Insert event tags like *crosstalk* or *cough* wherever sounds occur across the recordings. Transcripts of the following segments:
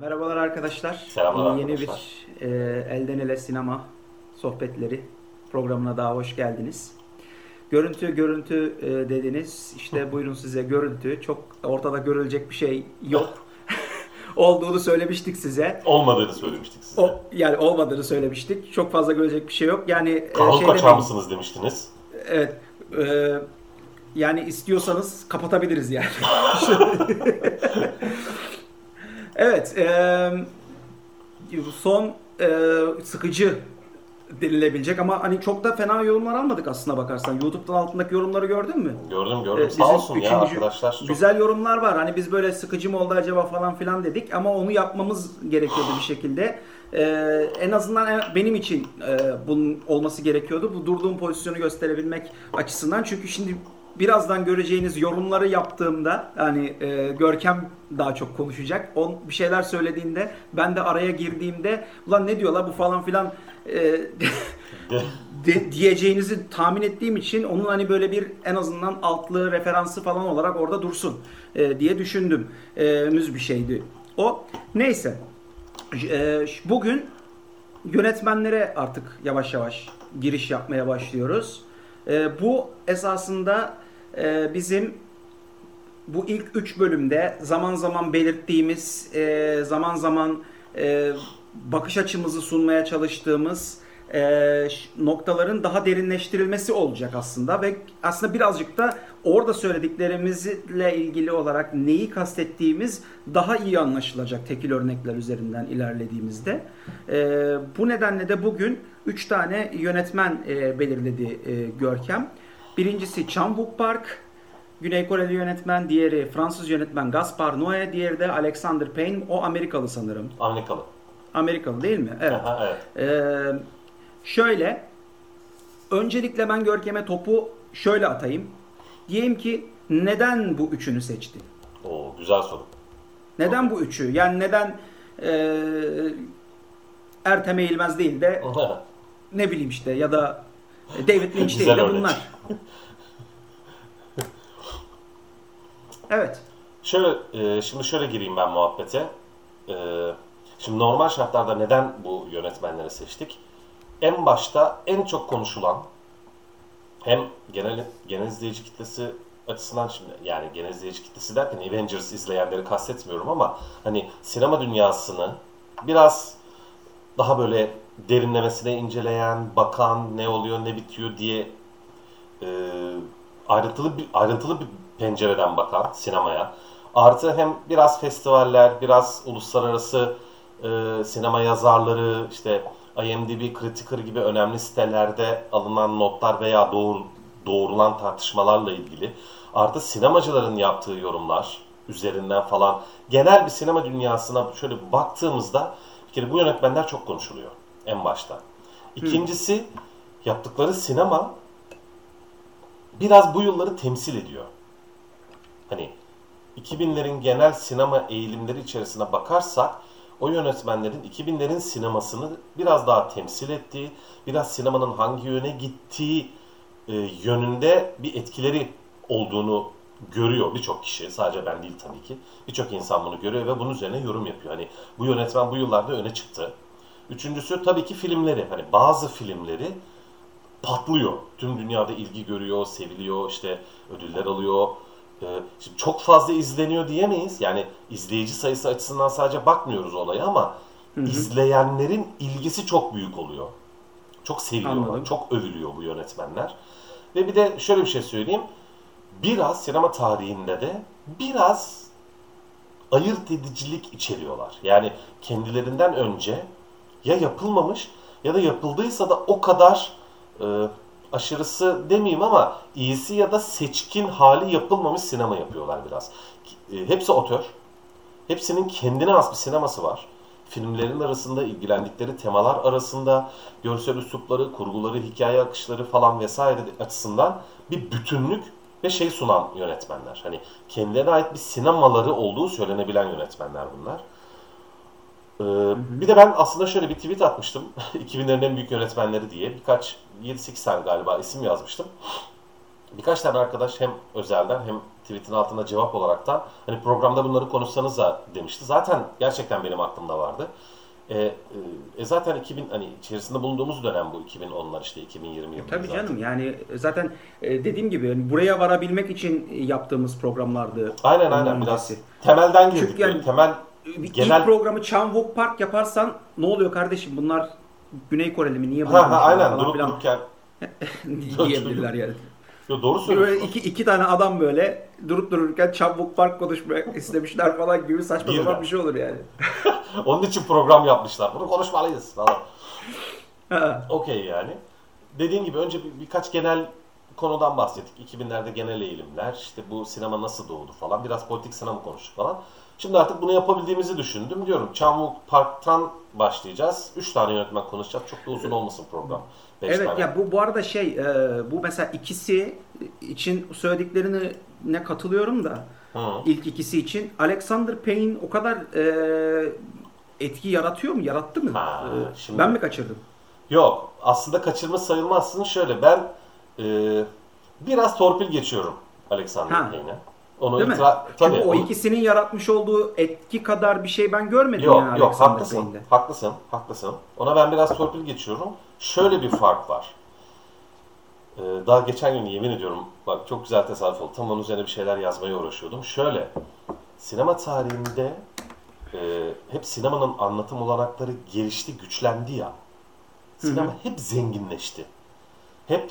Merhabalar arkadaşlar. Selamlar Yeni arkadaşlar. bir e, Elden Ele Sinema sohbetleri programına daha hoş geldiniz. Görüntü görüntü e, dediniz. İşte buyurun size görüntü. Çok ortada görülecek bir şey yok. *laughs* *laughs* Olduğunu söylemiştik size. Olmadığını söylemiştik size. O, yani olmadığını söylemiştik. Çok fazla görecek bir şey yok. Yani e, Kanun şey kaçağı mısınız demiştiniz. Evet. e, yani istiyorsanız kapatabiliriz yani. *laughs* evet. e, son e, sıkıcı denilebilecek ama hani çok da fena yorumlar almadık aslına bakarsan. YouTube'dan altındaki yorumları gördün mü? Gördüm gördüm. Ee, Sağ olsun ya arkadaşlar. Çok... Güzel yorumlar var. Hani biz böyle sıkıcı mı oldu acaba falan filan dedik ama onu yapmamız gerekiyordu bir şekilde. Ee, en azından en- benim için e, bunun olması gerekiyordu. Bu durduğum pozisyonu gösterebilmek açısından. Çünkü şimdi birazdan göreceğiniz yorumları yaptığımda hani e, Görkem daha çok konuşacak. On bir şeyler söylediğinde ben de araya girdiğimde ulan ne diyorlar bu falan filan e, *laughs* De- diyeceğinizi tahmin ettiğim için onun hani böyle bir en azından altlı referansı falan olarak orada dursun e, diye düşündüm. E, müz bir şeydi. O neyse. E, bugün yönetmenlere artık yavaş yavaş giriş yapmaya başlıyoruz. E, bu esasında e, bizim bu ilk üç bölümde zaman zaman belirttiğimiz, e, zaman zaman e, bakış açımızı sunmaya çalıştığımız e, noktaların daha derinleştirilmesi olacak aslında ve aslında birazcık da orada söylediklerimizle ilgili olarak neyi kastettiğimiz daha iyi anlaşılacak tekil örnekler üzerinden ilerlediğimizde. E, bu nedenle de bugün üç tane yönetmen e, belirledi e, Görkem. Birincisi Chan Wook Park, Güney Koreli yönetmen, diğeri Fransız yönetmen Gaspar Noé, diğeri de Alexander Payne. O Amerikalı sanırım. Amerikalı. Amerikalı değil mi? Evet. Aha, evet. Ee, şöyle, öncelikle ben Görkem'e topu şöyle atayım. Diyeyim ki neden bu üçünü seçti? Oo, güzel soru. Neden bu üçü? Yani neden ee, Ertem Eğilmez değil de *laughs* ne bileyim işte ya da David Lynch değil de bunlar. Evet. Şöyle, e, şimdi şöyle gireyim ben muhabbete. E, şimdi normal şartlarda neden bu yönetmenleri seçtik? En başta en çok konuşulan hem genel genel izleyici kitlesi açısından şimdi yani genel izleyici kitlesi derken Avengers izleyenleri kastetmiyorum ama hani sinema dünyasını biraz daha böyle derinlemesine inceleyen, bakan, ne oluyor, ne bitiyor diye e, ayrıntılı bir ayrıntılı bir pencereden bakan sinemaya. Artı hem biraz festivaller, biraz uluslararası e, sinema yazarları, işte IMDb, Criticker gibi önemli sitelerde alınan notlar veya doğru, doğrulan tartışmalarla ilgili artı sinemacıların yaptığı yorumlar üzerinden falan genel bir sinema dünyasına şöyle baktığımızda bir kere bu yönetmenler çok konuşuluyor en başta. İkincisi yaptıkları sinema biraz bu yılları temsil ediyor. Hani 2000'lerin genel sinema eğilimleri içerisine bakarsak o yönetmenlerin 2000'lerin sinemasını biraz daha temsil ettiği, biraz sinemanın hangi yöne gittiği e, yönünde bir etkileri olduğunu görüyor birçok kişi. Sadece ben değil tabii ki. Birçok insan bunu görüyor ve bunun üzerine yorum yapıyor. Hani bu yönetmen bu yıllarda öne çıktı. Üçüncüsü tabii ki filmleri. Hani bazı filmleri patlıyor. Tüm dünyada ilgi görüyor, seviliyor, işte ödüller alıyor. Ee, şimdi çok fazla izleniyor diyemeyiz. Yani izleyici sayısı açısından sadece bakmıyoruz olaya ama izleyenlerin ilgisi çok büyük oluyor. Çok seviliyorlar, Anladım. çok övülüyor bu yönetmenler. Ve bir de şöyle bir şey söyleyeyim. Biraz sinema tarihinde de biraz ayırt edicilik içeriyorlar. Yani kendilerinden önce ya yapılmamış ya da yapıldıysa da o kadar e, aşırısı demeyeyim ama iyisi ya da seçkin hali yapılmamış sinema yapıyorlar biraz. E, hepsi otör. Hepsinin kendine has bir sineması var. Filmlerin arasında ilgilendikleri temalar arasında görsel üslupları, kurguları, hikaye akışları falan vesaire açısından bir bütünlük ve şey sunan yönetmenler. Hani kendilerine ait bir sinemaları olduğu söylenebilen yönetmenler bunlar. Ee, bir de ben aslında şöyle bir tweet atmıştım. *laughs* 2000'lerin en büyük yönetmenleri diye. Birkaç 7-8 tane galiba isim yazmıştım. birkaç tane arkadaş hem özelden hem tweetin altında cevap olaraktan hani programda bunları konuşsanız da demişti. Zaten gerçekten benim aklımda vardı. E, e, e zaten 2000 hani içerisinde bulunduğumuz dönem bu 2010'lar işte 2020 yılı. Tabii canım yani zaten e, dediğim gibi yani buraya varabilmek için yaptığımız programlardı. Aynen aynen biraz temelden girdik. Çünkü yani, temel genel... ilk programı Chanwok Park yaparsan ne oluyor kardeşim bunlar Güney Koreli mi niye bunu ha, ha, aynen durup dururken *laughs* diyebilirler yani. *laughs* Yo, doğru söylüyorsun. Böyle iki, iki tane adam böyle durup dururken çabuk park konuşmak *laughs* istemişler falan gibi saçma bir sapan bir şey olur yani. Onun için program yapmışlar. Bunu konuşmalıyız falan. Okey yani. Dediğim gibi önce bir, birkaç genel konudan bahsettik. 2000'lerde genel eğilimler, işte bu sinema nasıl doğdu falan. Biraz politik sinema konuştuk falan. Şimdi artık bunu yapabildiğimizi düşündüm. Diyorum Çamlık Park'tan başlayacağız. Üç tane yönetmen konuşacağız. Çok da uzun olmasın program. Beş evet tane. ya bu bu arada şey e, bu mesela ikisi için söylediklerini ne katılıyorum da Hı. ilk ikisi için Alexander Payne o kadar e, etki yaratıyor mu? Yarattı mı? Ha, e, şimdi... Ben mi kaçırdım? Yok. Aslında kaçırma sayılmazsın. Şöyle ben e, biraz torpil geçiyorum Alexander Payne'e. Onu Değil mi? Tabii, Çünkü o ikisinin yaratmış olduğu etki kadar bir şey ben görmedim yok, yani. Yok haklısın. Payne'de. Haklısın. Haklısın. Ona ben biraz torpil geçiyorum. Şöyle bir fark var. Ee, daha geçen gün yemin ediyorum bak çok güzel tesadüf oldu. Tam onun üzerine bir şeyler yazmaya uğraşıyordum. Şöyle sinema tarihinde e, hep sinemanın anlatım olanakları gelişti, güçlendi ya. Sinema hı hı. hep zenginleşti. Hep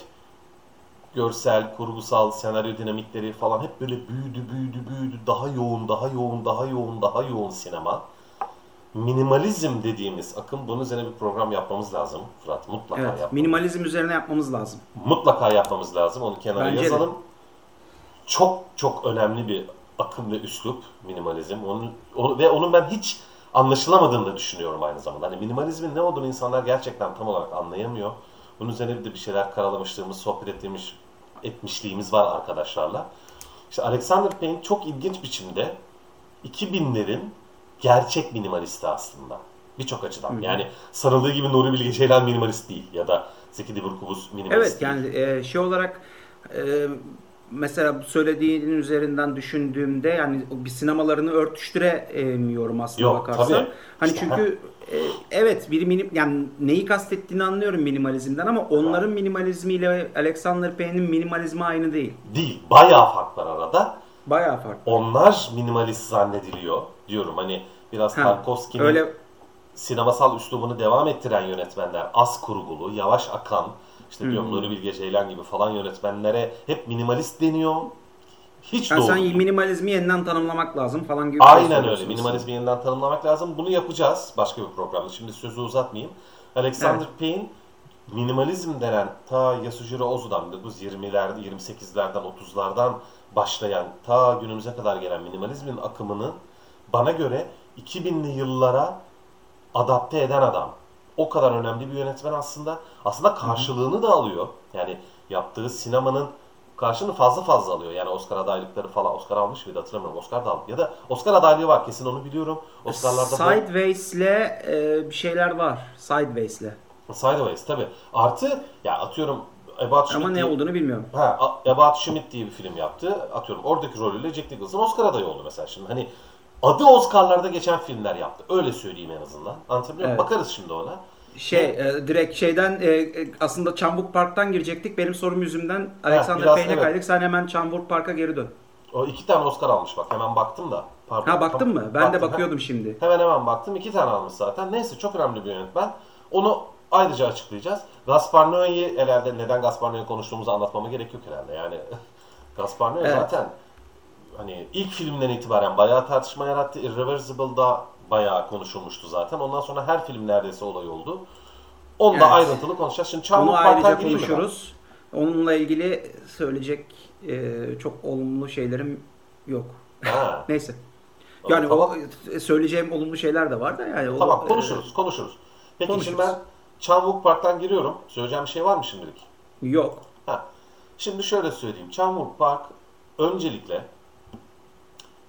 görsel, kurgusal, senaryo dinamikleri falan hep böyle büyüdü, büyüdü, büyüdü. Daha yoğun, daha yoğun, daha yoğun, daha yoğun sinema. Minimalizm dediğimiz akım bunun üzerine bir program yapmamız lazım Fırat. Mutlaka evet, yapmamız. Minimalizm üzerine yapmamız lazım. Mutlaka yapmamız lazım. Onu kenara Bence yazalım. De. Çok çok önemli bir akım ve üslup minimalizm. Onun, onu, ve onun ben hiç anlaşılamadığını düşünüyorum aynı zamanda. Hani minimalizmin ne olduğunu insanlar gerçekten tam olarak anlayamıyor. Bunun üzerine de bir şeyler karalamışlığımız, sohbet ettiğimiz etmişliğimiz var arkadaşlarla. İşte Alexander Payne çok ilginç biçimde 2000'lerin gerçek minimalisti aslında. Birçok açıdan. Hı-hı. Yani sanıldığı gibi Nuri Bilge Ceylan minimalist değil ya da Zeki Demirkubuz minimalist evet, değil. Evet yani e, şey olarak e, mesela söylediğinin üzerinden düşündüğümde yani bir sinemalarını örtüştüremiyorum aslında Yok, bakarsan. Tabii. Hani işte, çünkü e, evet bir minim yani neyi kastettiğini anlıyorum minimalizmden ama onların minimalizmiyle Alexander Payne'in minimalizmi aynı değil. Değil. Bayağı fark var arada. Bayağı fark. Onlar minimalist zannediliyor diyorum. Hani biraz Tarkovski'nin öyle... sinemasal üslubunu devam ettiren yönetmenler az kurgulu, yavaş akan işte diyorum hmm. Nuri Bilge Ceylan gibi falan yönetmenlere hep minimalist deniyor. Hiç yani doğru. Sen minimalizmi yeniden tanımlamak lazım falan gibi. Aynen öyle. Minimalizmi yeniden tanımlamak lazım. Bunu yapacağız başka bir programda. Şimdi sözü uzatmayayım. Alexander evet. Payne minimalizm denen ta Yasujiro Ozu'dan 1920'lerde, 28'lerden, 30'lardan başlayan ta günümüze kadar gelen minimalizmin akımını bana göre 2000'li yıllara adapte eden adam. O kadar önemli bir yönetmen aslında. Aslında karşılığını da alıyor. Yani yaptığı sinemanın karşılığını fazla fazla alıyor. Yani Oscar adaylıkları falan Oscar almış mıydı hatırlamıyorum. Oscar da aldı. Ya da Oscar adaylığı var kesin onu biliyorum. Oscar'larda Sideways'le e, bir şeyler var. Sideways'le. Sideways tabi. Artı ya atıyorum About Schmidt Ama ne diye, olduğunu bilmiyorum. Ha, About Schmidt diye bir film yaptı. Atıyorum oradaki rolüyle Jack Nicholson Oscar adayı oldu mesela. Şimdi hani adı Oscar'larda geçen filmler yaptı. Öyle söyleyeyim en azından. Anlatabiliyor? Evet. Bakarız şimdi ona. Şey e, direkt şeyden e, e, aslında Çambuk Park'tan girecektik. Benim sorum yüzümden Alexander Payne'e evet. kaydık. Sen hemen Çambuk Park'a geri dön. O iki tane Oscar almış bak hemen baktım da. Pardon. Ha baktın mı? Ben baktım. de bakıyordum hemen, şimdi. Hemen hemen baktım. iki tane almış zaten. Neyse çok önemli bir yönetmen. Onu ayrıca açıklayacağız. Gaspar Noé'yi herhalde neden Gaspar Noé konuştuğumuzu anlatmama gerek yok herhalde. Yani *laughs* Gaspar Noé evet. zaten hani ilk filmden itibaren bayağı tartışma yarattı. Irreversible'da bayağı konuşulmuştu zaten. Ondan sonra her film neredeyse olay oldu. Onunla evet. ayrıntılı konuşacağız. Şimdi Çarmıh Onu ayrıca konuşuruz. Onunla ilgili söyleyecek e, çok olumlu şeylerim yok. *laughs* Neyse. Yani tamam. o söyleyeceğim olumlu şeyler de var da yani. Tamam o, konuşuruz, e, konuşuruz. Peki konuşuruz. şimdi ben Çamvuk Park'tan giriyorum. Söyleyeceğim bir şey var mı şimdilik? Yok. Ha. Şimdi şöyle söyleyeyim. Çamvuk Park öncelikle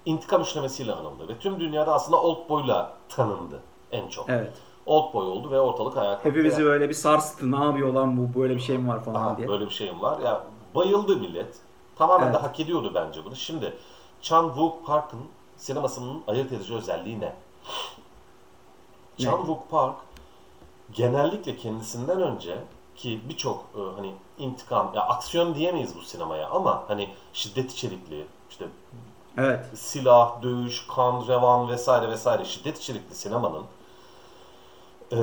intikam işlemesiyle anıldı ve tüm dünyada aslında Old Boy'la tanındı en çok. Evet. Old Boy oldu ve ortalık ayağa kalktı. Hepimizi böyle bir sarstı. Ne yapıyor lan bu? Böyle bir şey mi var falan Aha, diye. Böyle bir şeyim var. Ya Bayıldı millet. Tamamen Evet. de hak ediyordu bence bunu. Şimdi Chan Wook Park'ın sinemasının ayırt edici özelliği ne? Ne? Chan Wook Park genellikle kendisinden önce ki birçok e, hani intikam ya aksiyon diyemeyiz bu sinemaya ama hani şiddet içerikli işte Evet. silah, dövüş, kan, revan vesaire vesaire şiddet içerikli sinemanın e,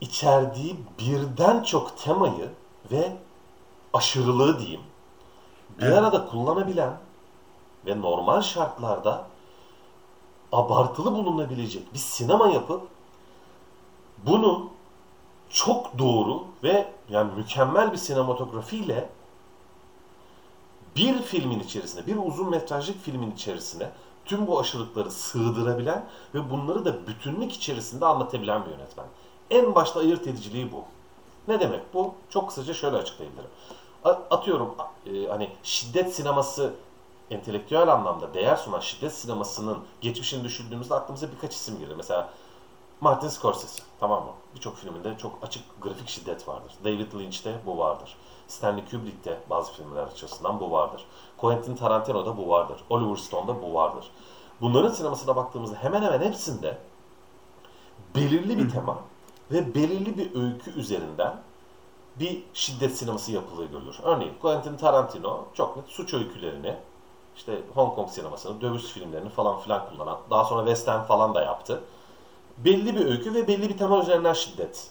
içerdiği birden çok temayı ve aşırılığı diyeyim bir Evet. arada kullanabilen ve normal şartlarda abartılı bulunabilecek bir sinema yapıp bunu çok doğru ve yani mükemmel bir sinematografiyle bir filmin içerisine, bir uzun metrajlık filmin içerisine tüm bu aşırılıkları sığdırabilen ve bunları da bütünlük içerisinde anlatabilen bir yönetmen. En başta ayırt ediciliği bu. Ne demek bu? Çok kısaca şöyle açıklayabilirim. Atıyorum e, hani şiddet sineması entelektüel anlamda değer sunan şiddet sinemasının geçmişini düşündüğümüzde aklımıza birkaç isim gelir. Mesela Martin Scorsese tamam mı? Birçok filminde çok açık grafik şiddet vardır. David Lynch'te bu vardır. Stanley Kubrick'te bazı filmler açısından bu vardır. Quentin Tarantino'da bu vardır. Oliver Stone'da bu vardır. Bunların sinemasına baktığımızda hemen hemen hepsinde belirli bir tema ve belirli bir öykü üzerinden bir şiddet sineması yapıldığı görülür. Örneğin Quentin Tarantino çok net suç öykülerini, işte Hong Kong sinemasını, dövüş filmlerini falan filan kullanan, daha sonra western falan da yaptı. Belli bir öykü ve belli bir tema üzerinden şiddet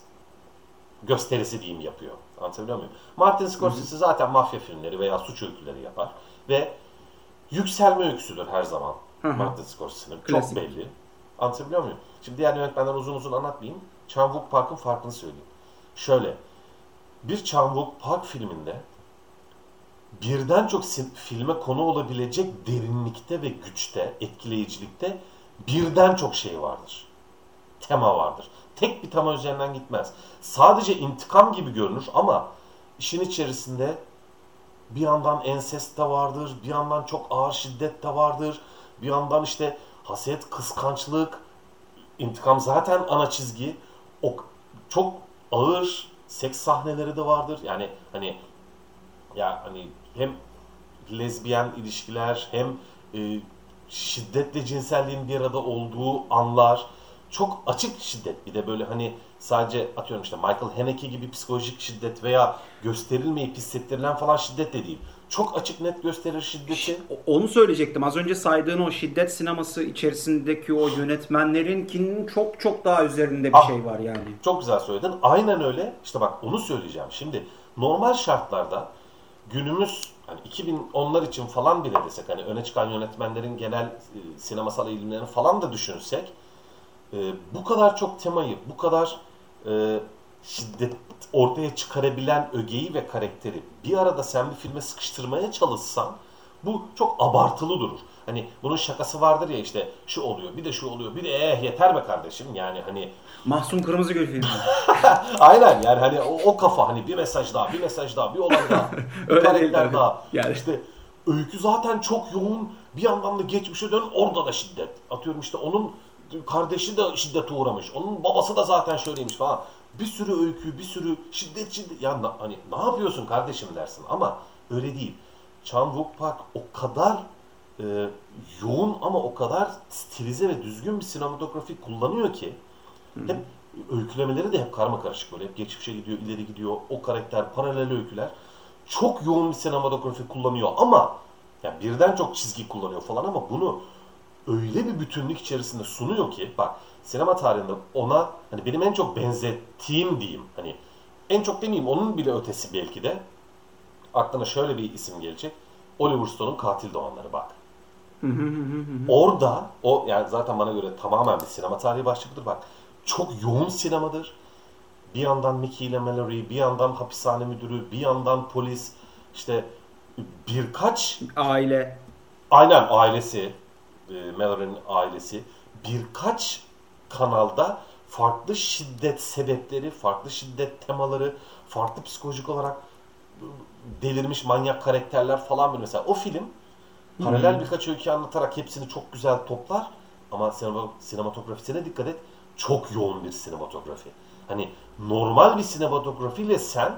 gösterisi diyeyim yapıyor. Anlatabiliyor muyum? Martin Scorsese zaten mafya filmleri veya suç öyküleri yapar ve yükselme öyküsüdür her zaman Hı hı. Martin Scorsese'nin. Çok Klasik. belli. Anlatabiliyor muyum? Şimdi diğer yönetmenler uzun uzun anlatmayayım. Chan Wook Park'ın farkını söyleyeyim. Şöyle, bir Chan Wook Park filminde birden çok sin- filme konu olabilecek derinlikte ve güçte, etkileyicilikte birden çok şey vardır. Tema vardır. Tek bir tema üzerinden gitmez. Sadece intikam gibi görünür ama işin içerisinde bir yandan ensest de vardır, bir yandan çok ağır şiddet de vardır, bir yandan işte haset, kıskançlık, intikam zaten ana çizgi. O çok ağır seks sahneleri de vardır. Yani hani ya hani hem lezbiyen ilişkiler hem e, şiddetle cinselliğin bir arada olduğu anlar çok açık şiddet bir de böyle hani sadece atıyorum işte Michael Haneke gibi psikolojik şiddet veya gösterilmeyip hissettirilen falan şiddet de değil. Çok açık net gösterir şiddeti. Onu söyleyecektim. Az önce saydığın o şiddet sineması içerisindeki o yönetmenlerinkinin çok çok daha üzerinde bir Ah. şey var yani. Çok güzel söyledin. Aynen öyle. İşte bak onu söyleyeceğim. Şimdi normal şartlarda günümüz hani 2010'lar için falan bile desek hani öne çıkan yönetmenlerin genel e, sinemasal eğilimlerini falan da düşünsek e, bu kadar çok temayı, bu kadar e, şiddet ortaya çıkarabilen ögeyi ve karakteri bir arada sen bir filme sıkıştırmaya çalışsan bu çok abartılı durur. Hani bunun şakası vardır ya işte şu oluyor, bir de şu oluyor, bir de eh yeter be kardeşim yani hani Mahsun Kırmızıgül filmi. *laughs* Aynen yani hani o, o kafa hani bir mesaj daha, bir mesaj daha, bir olay daha, *laughs* bir karakter daha. Yani. İşte öykü zaten çok yoğun. Bir yandan da geçmişe dön orada da şiddet. Atıyorum işte onun kardeşi de şiddete uğramış. Onun babası da zaten şöyleymiş falan. Bir sürü öykü, bir sürü şiddet şiddet. Ya na- hani ne yapıyorsun kardeşim dersin ama öyle değil. Chan Wook Park o kadar e, yoğun ama o kadar stilize ve düzgün bir sinematografi kullanıyor ki hep öykülemeleri de hep karma karışık böyle. Hep geçmişe gidiyor, ileri gidiyor. O karakter, paralel öyküler. Çok yoğun bir sinematografi kullanıyor ama ya birden çok çizgi kullanıyor falan ama bunu öyle bir bütünlük içerisinde sunuyor ki bak sinema tarihinde ona hani benim en çok benzettiğim diyeyim hani en çok demeyeyim onun bile ötesi belki de aklına şöyle bir isim gelecek. Oliver Stone'un Katil Doğanları bak. *laughs* Orada o yani zaten bana göre tamamen bir sinema tarihi başlıkıdır bak. Çok yoğun sinemadır. Bir yandan Mickey ile Mallory, bir yandan hapishane müdürü, bir yandan polis, işte birkaç Aile. aynen ailesi, e, Mallory'nin ailesi birkaç kanalda farklı şiddet sebepleri, farklı şiddet temaları, farklı psikolojik olarak delirmiş manyak karakterler falan böyle mesela o film paralel birkaç öykü anlatarak hepsini çok güzel toplar ama sinema, sinematografisine dikkat et çok yoğun bir sinematografi. Hani normal bir sinematografiyle sen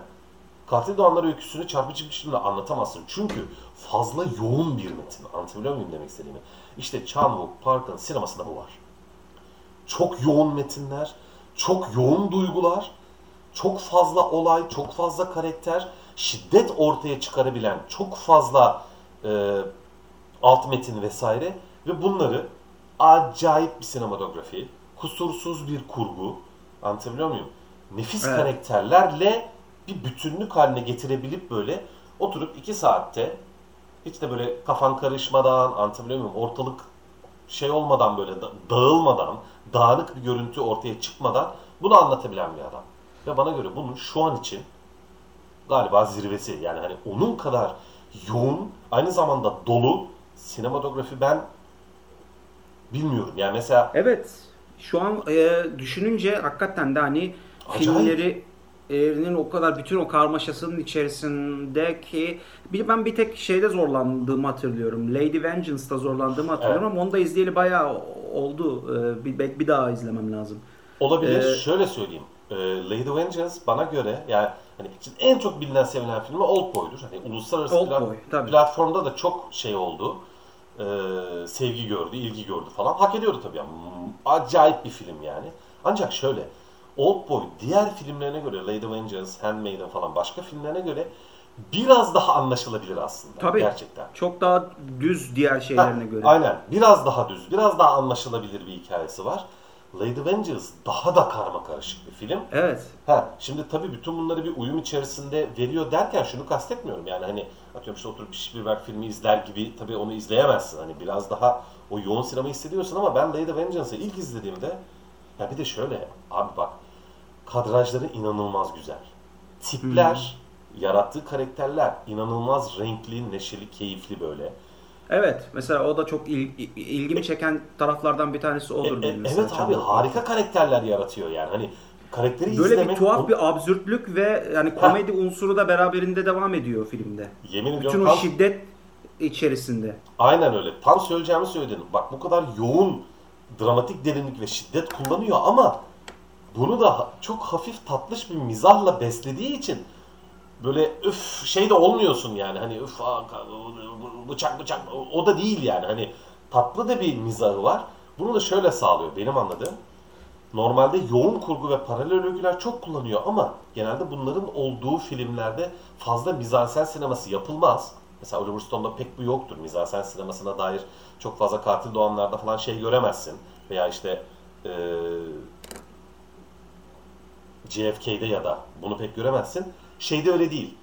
Katil Doğanlar öyküsünü çarpıcı bir biçimde anlatamazsın. Çünkü fazla yoğun bir metin. Anlatabiliyor muyum demek istediğimi? İşte Chan-wook Park'ın sinemasında bu var. Çok yoğun metinler, çok yoğun duygular, çok fazla olay, çok fazla karakter, şiddet ortaya çıkarabilen çok fazla e, alt metin vesaire ve bunları acayip bir sinematografi, kusursuz bir kurgu, anlatabiliyor muyum? Nefis Evet. karakterlerle bir bütünlük haline getirebilip böyle oturup iki saatte hiç de böyle kafan karışmadan, anlatabiliyor muyum? Ortalık şey olmadan böyle da- dağılmadan, dağınık bir görüntü ortaya çıkmadan bunu anlatabilen bir adam. Ve bana göre bunun şu an için galiba zirvesi. Yani hani onun kadar yoğun, aynı zamanda dolu sinematografi ben bilmiyorum. Yani mesela Evet. Şu an e, düşününce hakikaten de hani Acayip. filmleri evrenin o kadar bütün o karmaşasının içerisindeki bir ben bir tek şeyde zorlandığımı hatırlıyorum. Lady Vengeance'da zorlandığımı hatırlıyorum ama onu da izleyeli bayağı oldu. E, bir, bir, bir daha izlemem lazım. olabilir. Ee, Şöyle söyleyeyim. Ee, Lady Vengeance bana göre yani hani en çok bilinen sevilen filmi Oldboy'dur. Hani uluslararası Old plat- Boy, tabii. platformda da çok şey oldu. Ee, sevgi gördü, ilgi gördü falan. Hak ediyordu tabii. Yani. Acayip bir film yani. Ancak şöyle Oldboy diğer filmlerine göre Lady Vengeance, Handmaiden falan başka filmlerine göre biraz daha anlaşılabilir aslında. Tabii. Gerçekten. Çok daha düz diğer şeylerine Ha, göre. Aynen. Biraz daha düz, biraz daha anlaşılabilir bir hikayesi var. Lady Vengeance daha da karma karışık bir film. Evet. Ha, şimdi tabii bütün bunları bir uyum içerisinde veriyor derken şunu kastetmiyorum. Yani hani atıyorum işte oturup Spielberg filmi izler gibi tabii onu izleyemezsin. Hani biraz daha o yoğun sinema hissediyorsun ama ben Lady Vengeance'ı ilk izlediğimde ya bir de şöyle abi bak kadrajları inanılmaz güzel. Tipler, yarattığı karakterler inanılmaz renkli, neşeli, keyifli böyle. Evet. Mesela o da çok il- il- ilgimi çeken taraflardan bir tanesi odur E- e- mesela. evet abi harika karakterler yaratıyor yani. Hani karakteri Böyle izlemek bir tuhaf bir absürtlük ve yani komedi unsuru da beraberinde devam ediyor filmde. yemin Bütün ediyorum o tam- şiddet içerisinde. Aynen öyle. Tam söyleyeceğimi söyledin. Bak bu kadar yoğun dramatik derinlik ve şiddet kullanıyor ama bunu da çok hafif tatlış bir mizahla beslediği için böyle üf şey de olmuyorsun yani hani ka- bıçak bıçak o- da değil yani hani tatlı da bir mizahı var. Bunu da şöyle sağlıyor benim anladığım. Normalde yoğun kurgu ve paralel öyküler çok kullanıyor ama genelde bunların olduğu filmlerde fazla mizansen sineması yapılmaz. Mesela Oliver Stone'da pek bu yoktur. Mizansen sinemasına dair çok fazla katil doğanlarda falan şey göremezsin. Veya işte eee JFK'de ya da bunu pek göremezsin. Şeyde öyle değil.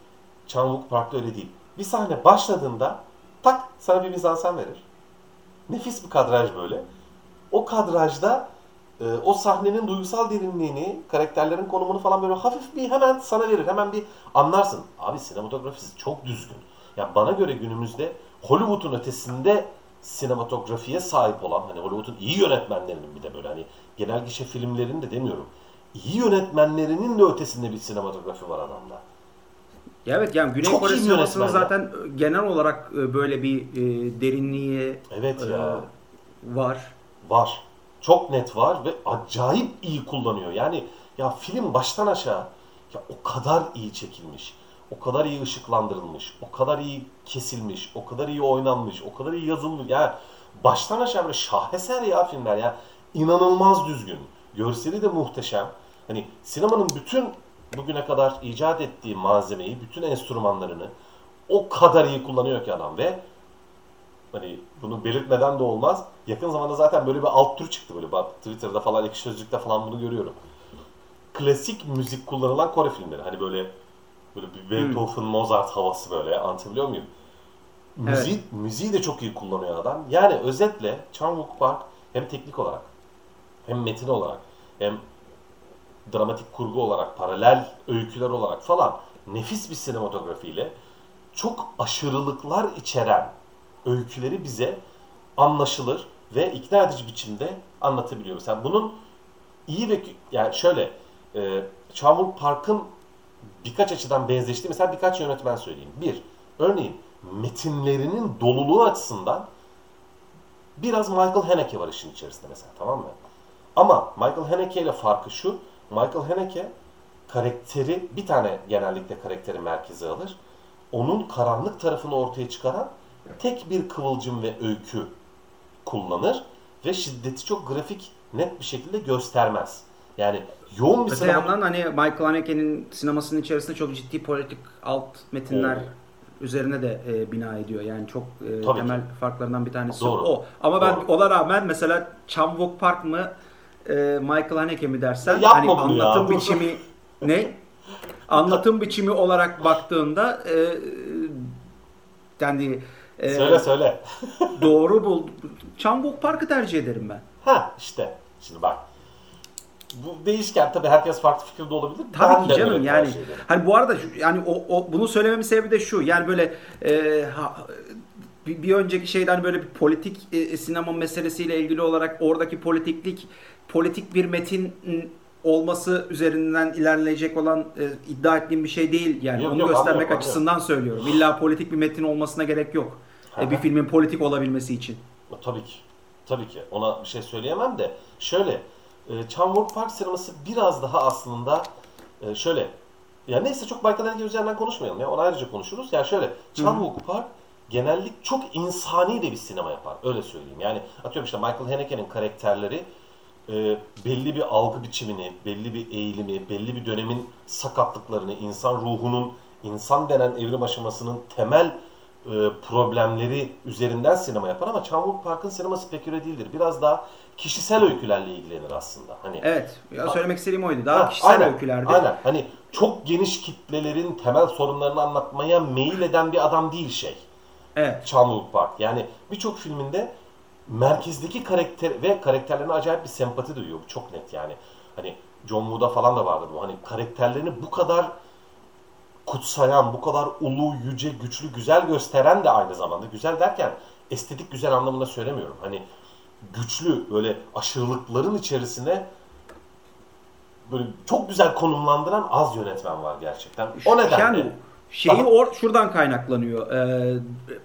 Chan-wook Park'ta öyle değil. Bir sahne başladığında tak sana bir mizansen verir. Nefis bir kadraj böyle. O kadrajda e, o sahnenin duygusal derinliğini, karakterlerin konumunu falan böyle hafif bir hemen sana verir. Hemen bir anlarsın. Abi sinematografisi çok düzgün. Ya bana göre günümüzde Hollywood'un ötesinde sinematografiye sahip olan hani Hollywood'un iyi yönetmenlerinin bir de böyle hani genel gişe filmlerinin de demiyorum. İyi yönetmenlerinin de ötesinde bir sinematografi var adamda. Ya evet yani Güney Çok Kore sinemasının yönetmen ya. zaten genel olarak e, böyle bir e, derinliği Evet e, ya. var. Var. Çok net var ve acayip iyi kullanıyor. Yani ya film baştan aşağı ya o kadar iyi çekilmiş. O kadar iyi ışıklandırılmış. O kadar iyi kesilmiş. O kadar iyi oynanmış. O kadar iyi yazılmış. Ya baştan aşağı böyle şaheser ya filmler ya. İnanılmaz düzgün. Görseli de muhteşem. Hani sinemanın bütün bugüne kadar icat ettiği malzemeyi, bütün enstrümanlarını o kadar iyi kullanıyor ki adam ve Hani bunu belirtmeden de olmaz. Yakın zamanda zaten böyle bir alt tür çıktı böyle. Bak Twitter'da falan, ekşi sözlükte falan bunu görüyorum. Klasik müzik kullanılan Kore filmleri. Hani böyle böyle bir Beethoven, Mozart havası böyle. Anlatabiliyor muyum? Müziği, müziği de çok iyi kullanıyor adam. Yani özetle Chan-wook Park hem teknik olarak hem metin olarak hem dramatik kurgu olarak, paralel öyküler olarak falan nefis bir sinematografiyle çok aşırılıklar içeren öyküleri bize anlaşılır ve ikna edici biçimde anlatabiliyor. Mesela bunun iyi ve yani şöyle e, Chan-wook Park'ın birkaç açıdan benzeştiği mesela birkaç yönetmen söyleyeyim. Bir, örneğin metinlerinin doluluğu açısından biraz Michael Haneke var işin içerisinde mesela tamam mı? Ama Michael Haneke ile farkı şu. Michael Haneke karakteri bir tane genellikle karakteri merkeze alır. Onun karanlık tarafını ortaya çıkaran tek bir kıvılcım ve öykü kullanır ve şiddeti çok grafik net bir şekilde göstermez. Yani yoğun bir Öte sinema... yandan hani Michael Haneke'nin sinemasının içerisinde çok ciddi politik alt metinler Oo. üzerine de e, bina ediyor. Yani çok e, Tabii temel farklarından bir tanesi Doğru. o. Ama ben Doğru. ona rağmen mesela Chan Park mı e, Michael Haneke mi dersen Ya yapma hani bunu ya. anlatım biçimi *laughs* ne? Anlatım biçimi olarak baktığında e, yani e, Söyle söyle. *laughs* doğru bul. Chan Park'ı tercih ederim ben. Ha işte. Şimdi bak. Bu değişken tabii herkes farklı fikirde olabilir. Tabii Ben ki canım yani hani bu arada yani o, o bunu söylememin sebebi de şu yani böyle e, ha- bir, bir önceki şeyden böyle bir politik e, sinema meselesiyle ilgili olarak oradaki politiklik politik bir metin olması üzerinden ilerleyecek olan e, iddia ettiğim bir şey değil yani Yok, onu yok, göstermek anlıyorum, açısından söylüyorum. İlla politik bir metin olmasına gerek yok. Hı E, bir filmin politik olabilmesi için. Tabii ki. Tabii ki. Ona bir şey söyleyemem de. Şöyle. E, Chan Park sineması biraz daha aslında e, şöyle. Ya neyse çok Michael Haneke üzerinden konuşmayalım ya. Onu ayrıca konuşuruz. Yani şöyle. Chan Park genellik çok insani de bir sinema yapar. Öyle söyleyeyim. Yani atıyorum işte Michael Haneke'nin karakterleri e, belli bir algı biçimini, belli bir eğilimi, belli bir dönemin sakatlıklarını, insan ruhunun, insan denen evrim aşamasının temel e, problemleri üzerinden sinema yapar ama Chan Park'ın sineması pek öyle değildir. Biraz daha kişisel öykülerle ilgilenir aslında. Hani Evet. Ya söylemek istediğim oydu. Daha Ha, kişisel aynen, öykülerdi. Aynen. Hani çok geniş kitlelerin temel sorunlarını anlatmaya meyil eden bir adam değil şey. Evet. Chan Park. Yani birçok filminde merkezdeki karakter ve karakterlerine acayip bir sempati duyuyor. Bu çok net yani. Hani John Woo'da falan da vardır bu. Hani karakterlerini bu kadar kutsayan, bu kadar ulu, yüce, güçlü, güzel gösteren de aynı zamanda. Güzel derken estetik güzel anlamında söylemiyorum. Hani güçlü, böyle aşırılıkların içerisine böyle çok güzel konumlandıran az yönetmen var gerçekten. O nedenle. Yani şeyi or şuradan kaynaklanıyor. Ee,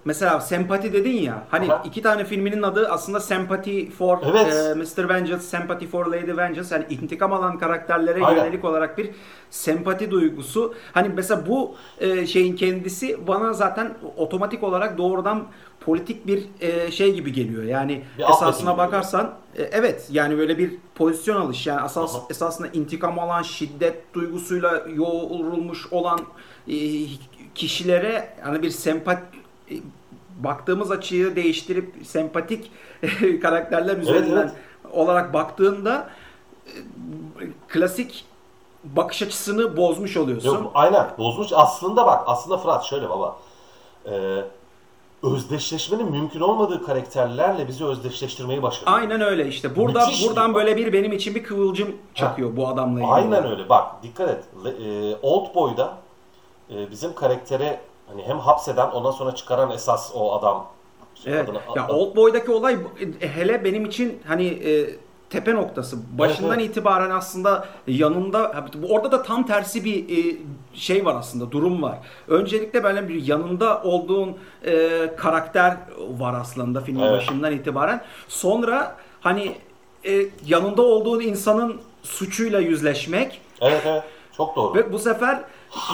mesela sempati dedin ya. Hani Aha. iki tane filminin adı aslında Sympathy for Evet. e, Mr. Vengeance, Sympathy for Lady Vengeance. Yani intikam alan karakterlere Aynen. yönelik olarak bir sempati duygusu. Hani mesela bu e, şeyin kendisi bana zaten otomatik olarak doğrudan politik bir e, şey gibi geliyor. Yani Bir esasına bakarsan e, evet yani böyle bir pozisyon alış. Yani asas Aha. esasında intikam alan, şiddet duygusuyla yoğrulmuş olan e, kişilere yani bir sempat e, baktığımız açıyı değiştirip sempatik *laughs* karakterler üzerinden evet. olarak baktığında e, klasik bakış açısını bozmuş oluyorsun. Yok, aynen bozmuş. Aslında bak aslında Fırat şöyle baba. Ee, özdeşleşmenin mümkün olmadığı karakterlerle bizi özdeşleştirmeyi başarıyor. Aynen öyle işte. Burada Müthiş buradan bir- böyle bir benim için bir kıvılcım çakıyor bu adamla ilgili. Aynen öyle. Bak dikkat et. E, Old Boy'da e, bizim karaktere hani hem hapseden ondan sonra çıkaran esas o adam. Evet. Adını- Ya adını- Oldboy'daki olay e, hele benim için hani e, tepe noktası. Başından evet. itibaren aslında yanında orada da tam tersi bir e, şey var aslında durum var. Öncelikle böyle bir yanında olduğun e, karakter var aslında filmin Evet. başından itibaren. Sonra hani e, yanında olduğun insanın suçuyla yüzleşmek Evet evet. Çok doğru. ve bu sefer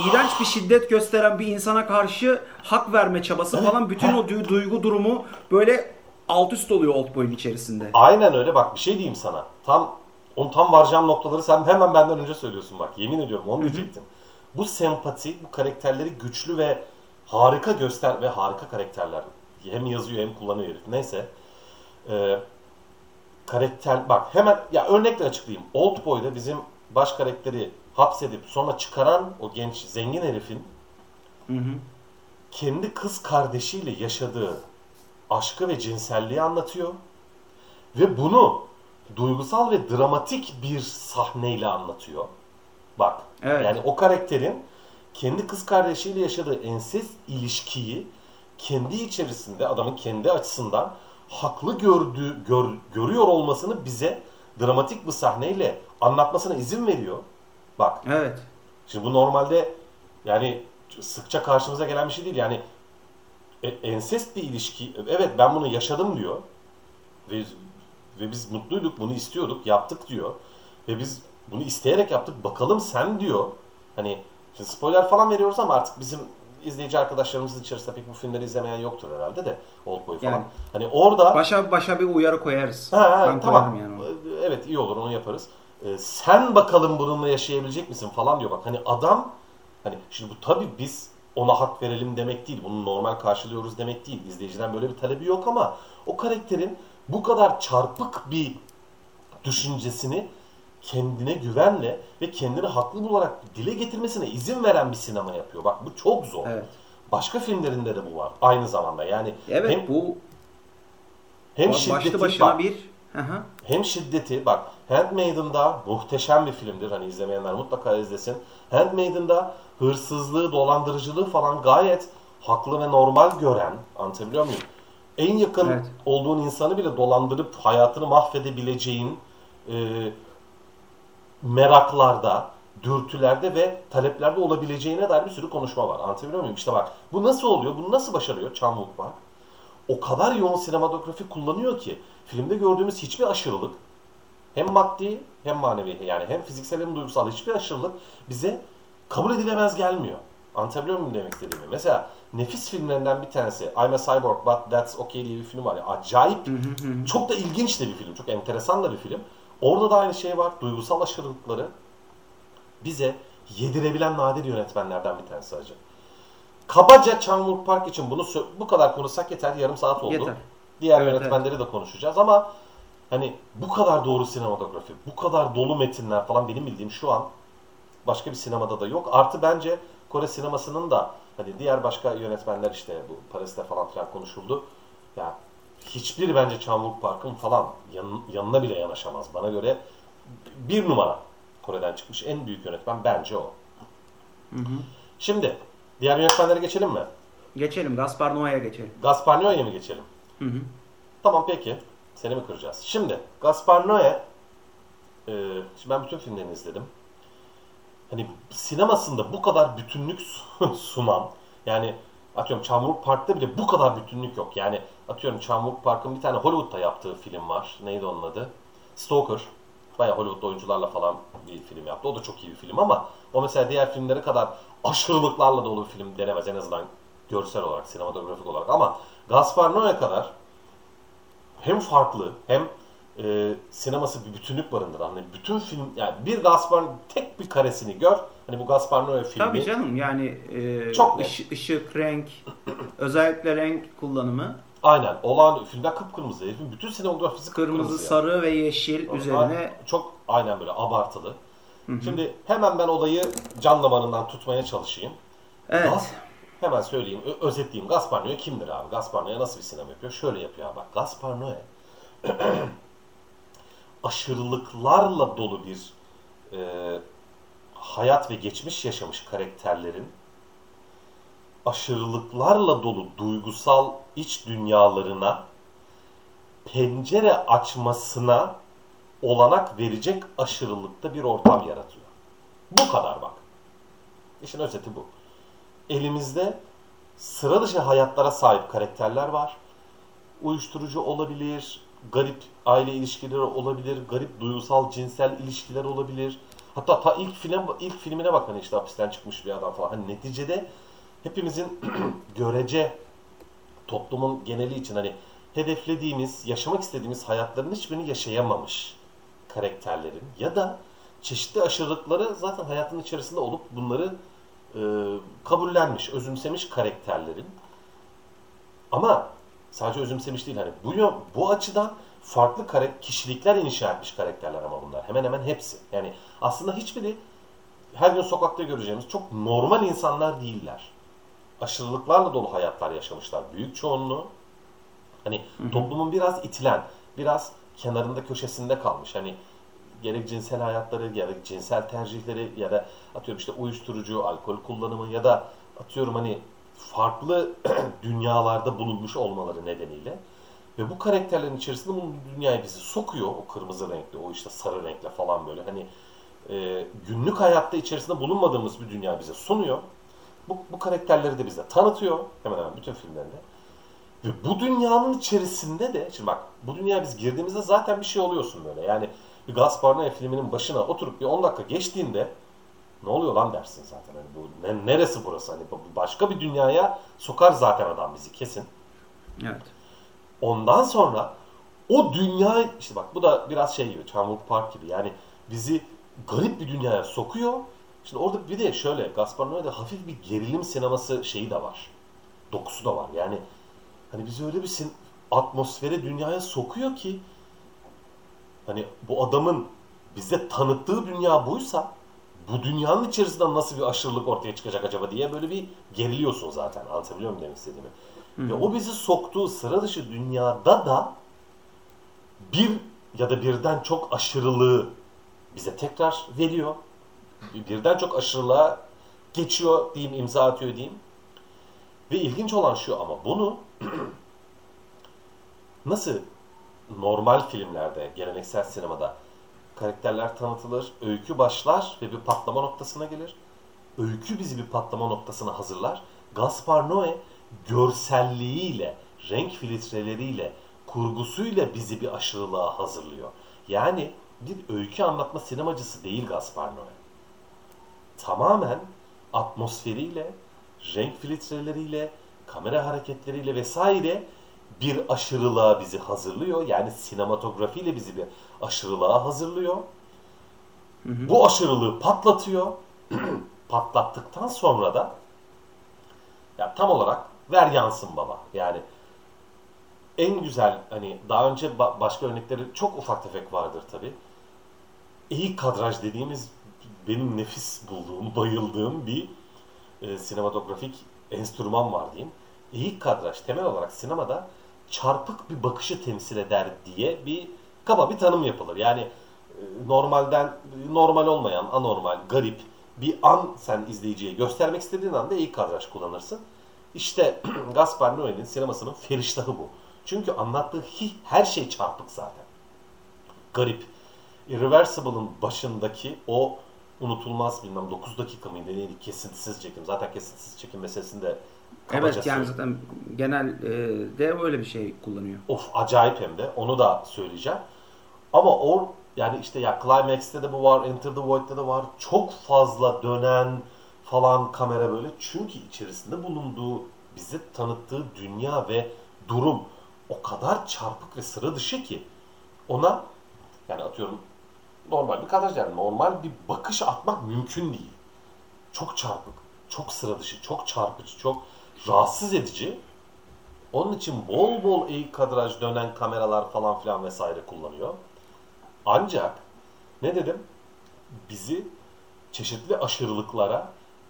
iğrenç bir şiddet gösteren bir insana karşı hak verme çabası *laughs* falan bütün o du- duygu durumu böyle alt üst oluyor Oldboy'un içerisinde. Aynen öyle bak bir şey diyeyim sana. Tam onu tam varacağım noktaları sen hemen benden önce söylüyorsun bak. Yemin ediyorum onu diyecektim. Bu sempati, bu karakterleri güçlü ve harika göster ve harika karakterler. Hem yazıyor hem kullanıyor herif. Neyse. Ee, karakter bak hemen ya örnekle açıklayayım. Old Boy'da bizim baş karakteri hapsedip sonra çıkaran o genç zengin herifin Hı hı. kendi kız kardeşiyle yaşadığı aşkı ve cinselliği anlatıyor. Ve bunu duygusal ve dramatik bir sahneyle anlatıyor. Bak. Evet. Yani o karakterin kendi kız kardeşiyle yaşadığı ensest ilişkiyi kendi içerisinde adamın kendi açısından haklı gördüğü gör, görüyor olmasını bize dramatik bir sahneyle anlatmasına izin veriyor. Bak Evet. Şimdi bu normalde yani sıkça karşımıza gelen bir şey değil. Yani ensest bir ilişki. Evet ben bunu yaşadım diyor. Ve ve biz mutluyduk, bunu istiyorduk, yaptık diyor. Ve biz bunu isteyerek yaptık. Bakalım sen diyor Hani şimdi spoiler falan veriyoruz ama artık bizim izleyici arkadaşlarımızın içerisinde pek bu filmleri izlemeyen yoktur herhalde de Oldboy falan. Yani. Hani orada Başa başa bir uyarı koyarız. Ha, ha, Ben tamam. yani onu. Evet iyi olur onu yaparız. Ee, sen bakalım bununla yaşayabilecek misin falan diyor bak. Hani adam hani şimdi bu tabii biz ona hak verelim demek değil. Bunu normal karşılıyoruz demek değil. İzleyiciden böyle bir talebi yok ama o karakterin bu kadar çarpık bir düşüncesini kendine güvenle ve kendini haklı bularak dile getirmesine izin veren bir sinema yapıyor. Bak bu çok zor. Evet. Başka filmlerinde de bu var aynı zamanda. Yani Evet hem, bu hem başlı şiddeti başına bak, bir hı. hem şiddeti bak Handmaiden'da muhteşem bir filmdir. Hani izlemeyenler mutlaka izlesin. Handmaiden'da hırsızlığı, dolandırıcılığı falan gayet haklı ve normal gören, anlatabiliyor muyum? En yakın Evet. olduğun insanı bile dolandırıp hayatını mahvedebileceğin e, meraklarda, dürtülerde ve taleplerde olabileceğine dair bir sürü konuşma var. Anlatabiliyor muyum? İşte bak bu nasıl oluyor? Bunu nasıl başarıyor Chan Wook Park? O kadar yoğun sinematografi kullanıyor ki filmde gördüğümüz hiçbir aşırılık hem maddi hem manevi yani hem fiziksel hem duygusal hiçbir aşırılık bize kabul edilemez gelmiyor. Anlatabiliyor muyum demek istediğimi? Mesela nefis filmlerinden bir tanesi I'm a Cyborg But That's Okay diye bir film var. ya acayip, çok da ilginç de bir film. Çok enteresan da bir film. Orada da aynı şey var. Duygusal aşırılıkları bize yedirebilen nadir yönetmenlerden bir tanesi acı. Kabaca Wook Park için bunu bu kadar konuşsak yeter. Yarım saat oldu. Yeter. Diğer Evet, yönetmenleri de konuşacağız ama hani bu kadar doğru sinematografi, bu kadar dolu metinler falan benim bildiğim şu an başka bir sinemada da yok. Artı bence Kore sinemasının da hani diğer başka yönetmenler işte bu Paris'te falan filan konuşuldu. Ya hiçbiri bence Wook Park'ın falan yan- yanına bile yanaşamaz. Bana göre bir numara Kore'den çıkmış en büyük yönetmen bence o. Şimdi diğer yönetmenlere geçelim mi? Geçelim. Gaspar Noé'ye geçelim. Gaspar Noé'ye mi geçelim? Hı hı. Tamam peki. Seni mi kıracağız? Şimdi Gaspar Noé e, şimdi ben bütün filmlerini izledim. Hani sinemasında bu kadar bütünlük su- *laughs* sunan yani atıyorum Wook Park'ta bile bu kadar bütünlük yok. Yani atıyorum Wook Park'ın bir tane Hollywood'da yaptığı film var. Neydi onun adı? Stalker. Bayağı Hollywood oyuncularla falan bir film yaptı. O da çok iyi bir film ama o mesela diğer filmlere kadar aşırılıklarla dolu bir film denemez en azından görsel olarak, sinematografik olarak. Ama Gaspar Noé kadar hem farklı hem e, sineması bir bütünlük barındırır. Hani bütün film yani bir Gaspar tek bir karesini gör. Hani bu Gaspar Noé filmi. Tabii canım yani e, Çok ışı- ışık, renk, özellikle renk kullanımı Aynen. Olağan filmler kıpkırmızı. Herifin bütün sinematografisi kırmızı, kıpkırmızı yani. sarı ve yeşil Ama üzerine çok aynen böyle abartılı. Şimdi hemen ben olayı can damarından tutmaya çalışayım. evet. Gas- hemen söyleyeyim, özetleyeyim. Gaspar Noé kimdir abi? Gaspar Noé nasıl bir sinema yapıyor? Şöyle yapıyor abi. Bak Gaspar Noé *clears throat* aşırılıklarla dolu bir e, hayat ve geçmiş yaşamış karakterlerin aşırılıklarla dolu duygusal iç dünyalarına pencere açmasına olanak verecek aşırılıkta bir ortam yaratıyor. Bu kadar bak. İşin özeti bu. Elimizde sıra dışı hayatlara sahip karakterler var. Uyuşturucu olabilir, garip aile ilişkileri olabilir, garip duygusal cinsel ilişkiler olabilir. Hatta ta ilk film ilk filmine bak hani işte hapisten çıkmış bir adam falan. Hani neticede hepimizin *clears throat* görece toplumun geneli için hani hedeflediğimiz, yaşamak istediğimiz hayatların hiçbirini yaşayamamış karakterlerin ya da çeşitli aşırılıkları zaten hayatın içerisinde olup bunları kabullenmiş, özümsemiş karakterlerin ama sadece özümsemiş değil hani bu bu açıdan farklı kişilikler inşa etmiş karakterler ama bunlar hemen hemen hepsi. Yani aslında hiçbiri her gün sokakta göreceğimiz çok normal insanlar değiller. Aşırılıklarla dolu hayatlar yaşamışlar büyük çoğunluğu. Hani toplumun biraz itilen, biraz kenarında köşesinde kalmış. Hani gerek cinsel hayatları, gerek cinsel tercihleri ya da atıyorum işte uyuşturucu, alkol kullanımı ya da atıyorum hani farklı *clears throat* dünyalarda bulunmuş olmaları nedeniyle ve bu karakterlerin içerisinde bu dünyayı bizi sokuyor o kırmızı renkli, o işte sarı renkle falan böyle hani e, günlük hayatta içerisinde bulunmadığımız bir dünya bize sunuyor. Bu, bu karakterleri de bize tanıtıyor hemen hemen bütün filmlerinde. Ve bu dünyanın içerisinde de, şimdi bak bu dünyaya biz girdiğimizde zaten bir şey oluyorsun böyle. Yani bir Gaspar Noé filminin başına oturup bir 10 dakika geçtiğinde Ne oluyor lan dersin zaten. Hani bu ne, neresi burası? Hani başka bir dünyaya sokar zaten adam bizi kesin. Evet. Ondan sonra o dünya işte bak bu da biraz şey gibi Çamur Park gibi yani bizi garip bir dünyaya sokuyor. Şimdi orada bir de şöyle Gaspar Noé'de hafif bir gerilim sineması şeyi de var. Dokusu da var. Yani hani bizi öyle bir sin- atmosfere dünyaya sokuyor ki hani bu adamın bize tanıttığı dünya buysa bu dünyanın içerisinden nasıl bir aşırılık ortaya çıkacak acaba diye böyle bir geriliyorsun zaten. Anlatabiliyor muyum demek istediğimi? Ve o bizi soktuğu sıra dışı dünyada da bir ya da birden çok aşırılığı bize tekrar veriyor. Birden çok aşırılığa geçiyor diyeyim, imza atıyor diyeyim. Ve ilginç olan şu ama bunu *clears throat* nasıl normal filmlerde, geleneksel sinemada karakterler tanıtılır, öykü başlar ve bir patlama noktasına gelir. Öykü bizi bir patlama noktasına hazırlar. Gaspar Noé görselliğiyle, renk filtreleriyle, kurgusuyla bizi bir aşırılığa hazırlıyor. Yani bir öykü anlatma sinemacısı değil Gaspar Noé. Tamamen atmosferiyle, renk filtreleriyle, kamera hareketleriyle vesaire bir aşırılığa bizi hazırlıyor. Yani sinematografiyle bizi bir aşırılığa hazırlıyor. Hı hı. Bu aşırılığı patlatıyor. *clears throat* Patlattıktan sonra da ya tam olarak ver yansın baba. Yani en güzel hani daha önce ba- başka örnekleri çok ufak tefek vardır tabi. İyi kadraj dediğimiz benim nefis bulduğum, *laughs* bayıldığım bir e, sinematografik enstrüman var diyeyim. İyi kadraj temel olarak sinemada çarpık bir bakışı temsil eder diye bir kaba bir tanım yapılır. Yani e, normalden normal olmayan, anormal, garip bir an sen izleyiciye göstermek istediğin anda ilk kadraj kullanırsın. İşte *clears throat* Gaspar Noé'nin sinemasının feriştahı bu. Çünkü anlattığı her şey çarpık zaten. Garip. Irreversible'ın başındaki o unutulmaz bilmem 9 dakika mıydı neydi kesintisiz çekim. Zaten kesintisiz çekim meselesinde Evet yani zaten genel e, de öyle bir şey kullanıyor. Of acayip hem de onu da söyleyeceğim. Ama o yani işte ya Climax'te de bu var, Enter the Void'de de var. Çok fazla dönen falan kamera böyle. Çünkü içerisinde bulunduğu, bize tanıttığı dünya ve durum o kadar çarpık ve sıra dışı ki ona yani atıyorum normal bir kadraj yani normal bir bakış atmak mümkün değil. Çok çarpık, çok sıra dışı, çok çarpıcı, çok rahatsız edici. Onun için bol bol eğik kadraj dönen kameralar falan filan vesaire kullanıyor. Ancak ne dedim? Bizi çeşitli aşırılıklara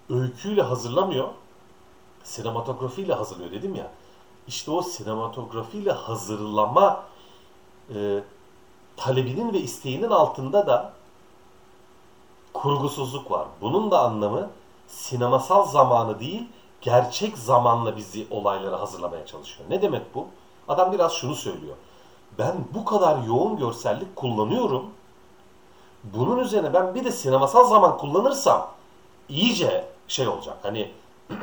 öyküyle hazırlamıyor. Sinematografiyle hazırlıyor dedim ya. İşte o sinematografiyle hazırlama e, talebinin ve isteğinin altında da kurgusuzluk var. Bunun da anlamı sinemasal zamanı değil, gerçek zamanla bizi olaylara hazırlamaya çalışıyor. Ne demek bu? Adam biraz şunu söylüyor. Ben bu kadar yoğun görsellik kullanıyorum. Bunun üzerine ben bir de sinemasal zaman kullanırsam iyice şey olacak. Hani *clears throat*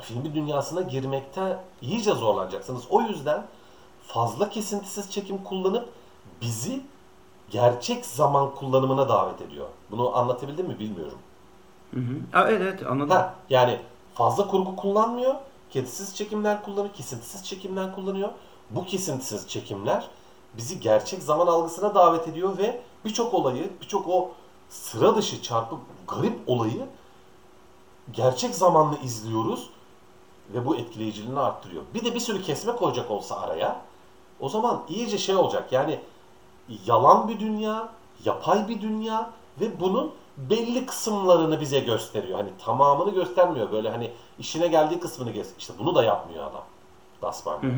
filmi dünyasına girmekte iyice zorlanacaksınız. O yüzden fazla kesintisiz çekim kullanıp bizi gerçek zaman kullanımına davet ediyor. Bunu anlatabildim mi bilmiyorum. Hı hı. Evet evet anladım. Ha, yani fazla kurgu kullanmıyor. Kesintisiz çekimler kullanıyor. Kesintisiz çekimler kullanıyor. Bu kesintisiz çekimler bizi gerçek zaman algısına davet ediyor ve birçok olayı, birçok o sıra dışı çarpık garip olayı gerçek zamanlı izliyoruz ve bu etkileyiciliğini arttırıyor. Bir de bir sürü kesme koyacak olsa araya o zaman iyice şey olacak yani yalan bir dünya, yapay bir dünya ve bunun belli kısımlarını bize gösteriyor. Hani tamamını göstermiyor. Böyle hani işine geldiği kısmını göz. İşte bunu da yapmıyor adam. Hı hı.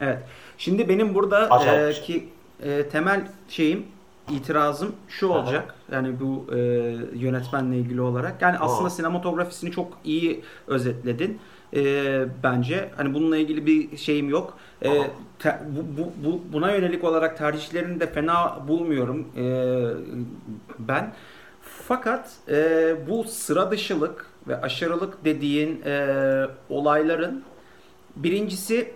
Evet. Şimdi benim burada e, şey. ki e, temel şeyim itirazım şu olacak. Yani bu e, yönetmenle ilgili olarak. Yani aslında Aa. sinematografisini çok iyi özetledin. E, bence hani bununla ilgili bir şeyim yok. E, te, bu, bu, bu buna yönelik olarak tercihlerini de fena bulmuyorum e, ben. Fakat e, bu sıra dışılık ve aşırılık dediğin e, olayların birincisi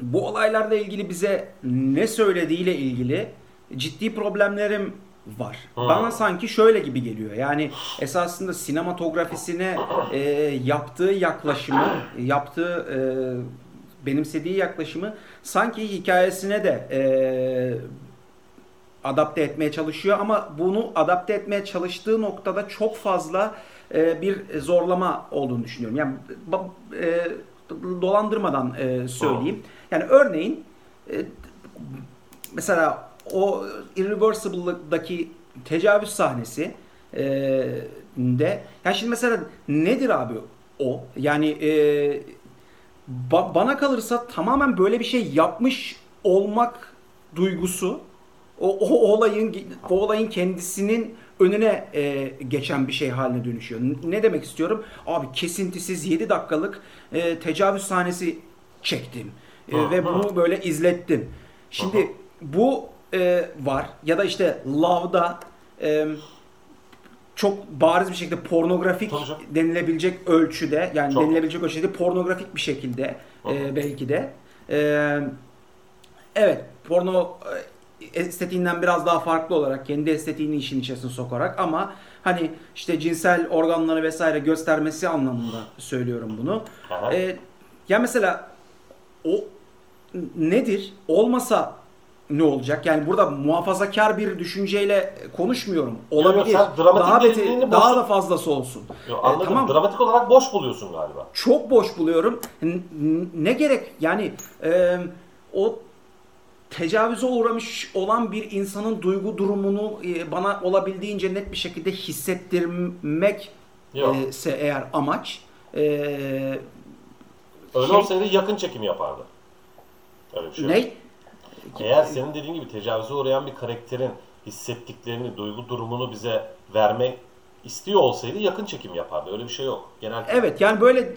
bu olaylarla ilgili bize ne söylediğiyle ilgili ciddi problemlerim var. Bana sanki şöyle gibi geliyor. Yani esasında sinematografisine e, yaptığı yaklaşımı, yaptığı e, benimsediği yaklaşımı sanki hikayesine de e, adapte etmeye çalışıyor ama bunu adapte etmeye çalıştığı noktada çok fazla e, bir zorlama olduğunu düşünüyorum. Yani e, dolandırmadan e, söyleyeyim. Yani örneğin e, mesela o Irreversible'daki tecavüz sahnesi e, de yani şimdi mesela nedir abi o? Yani e, ba- bana kalırsa tamamen böyle bir şey yapmış olmak duygusu o, o olayın o olayın kendisinin önüne e, geçen bir şey haline dönüşüyor. Ne demek istiyorum? Abi kesintisiz 7 dakikalık e, tecavüz sahnesi çektim E, ve bunu böyle izlettim. Şimdi bu e, var ya da işte Love'da e, çok bariz bir şekilde pornografik canım. denilebilecek ölçüde yani Çok. denilebilecek ölçüde pornografik bir şekilde e, belki de e, evet porno e, estetiğinden biraz daha farklı olarak kendi estetiğini işin içerisine sokarak ama hani işte cinsel organları vesaire göstermesi anlamında söylüyorum bunu. Aha. E, ya mesela o nedir? Olmasa ne olacak? Yani burada muhafazakar bir düşünceyle konuşmuyorum. Olabilir. sen dramatik daha beti, daha boş- da fazlası olsun. Yo, E, anladım. tamam. Dramatik olarak boş buluyorsun galiba. Çok boş buluyorum. Ne gerek? Yani e, o tecavüze uğramış olan bir insanın duygu durumunu e, bana olabildiğince net bir şekilde hissettirmek Yok. e, ise eğer amaç e, Öyle şey- olsaydı yakın çekim yapardı. Öyle bir şey ne? Eğer senin dediğin gibi tecavüze uğrayan bir karakterin hissettiklerini, duygu durumunu bize vermek istiyor olsaydı yakın çekim yapardı. Öyle bir şey yok. Genel Evet yani böyle e,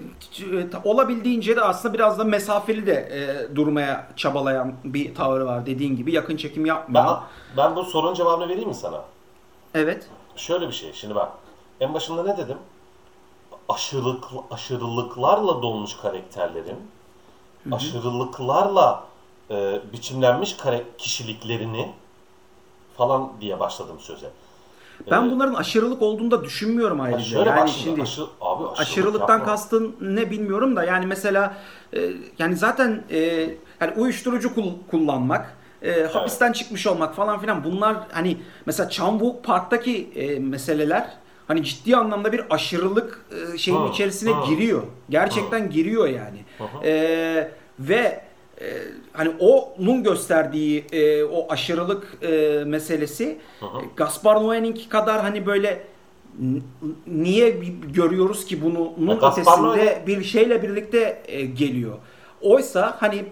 olabildiğince de aslında biraz da mesafeli de e, durmaya çabalayan bir tavrı var dediğin gibi yakın çekim yapmıyor. ben, ben bu sorunun cevabını vereyim mi sana? Evet. Şöyle bir şey. Şimdi bak. En başında ne dedim? Aşırılık, aşırılıklarla dolmuş karakterlerin aşırılıklarla e, biçimlenmiş kare, kişiliklerini falan diye başladım söze. Ben bunların aşırılık olduğunu da düşünmüyorum ayrıca. şöyle yani bak şimdi, şimdi aşı, abi aşırılık aşırılıktan yapma. kastın ne bilmiyorum da yani mesela e, yani zaten e, yani uyuşturucu kul- kullanmak, e, hapisten çıkmış olmak falan filan bunlar hani mesela Cambuk Park'taki e, meseleler hani ciddi anlamda bir aşırılık e, şeyin Hı, içerisine hı. giriyor. Gerçekten giriyor yani. E, ve e, hani onun gösterdiği e, o aşırılık e, meselesi e, Gaspar Noé'ninki kadar hani böyle niye görüyoruz ki bunun Ya ötesinde bir şeyle birlikte e, geliyor. Oysa hani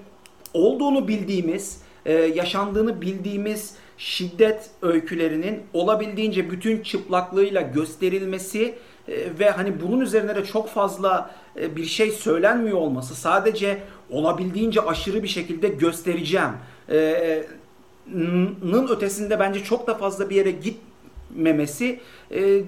olduğunu bildiğimiz, e, yaşandığını bildiğimiz şiddet öykülerinin olabildiğince bütün çıplaklığıyla gösterilmesi e, ve hani bunun üzerine de çok fazla e, bir şey söylenmiyor olması sadece olabildiğince aşırı bir şekilde göstereceğim e, nın ötesinde bence çok da fazla bir yere gitmemesi e,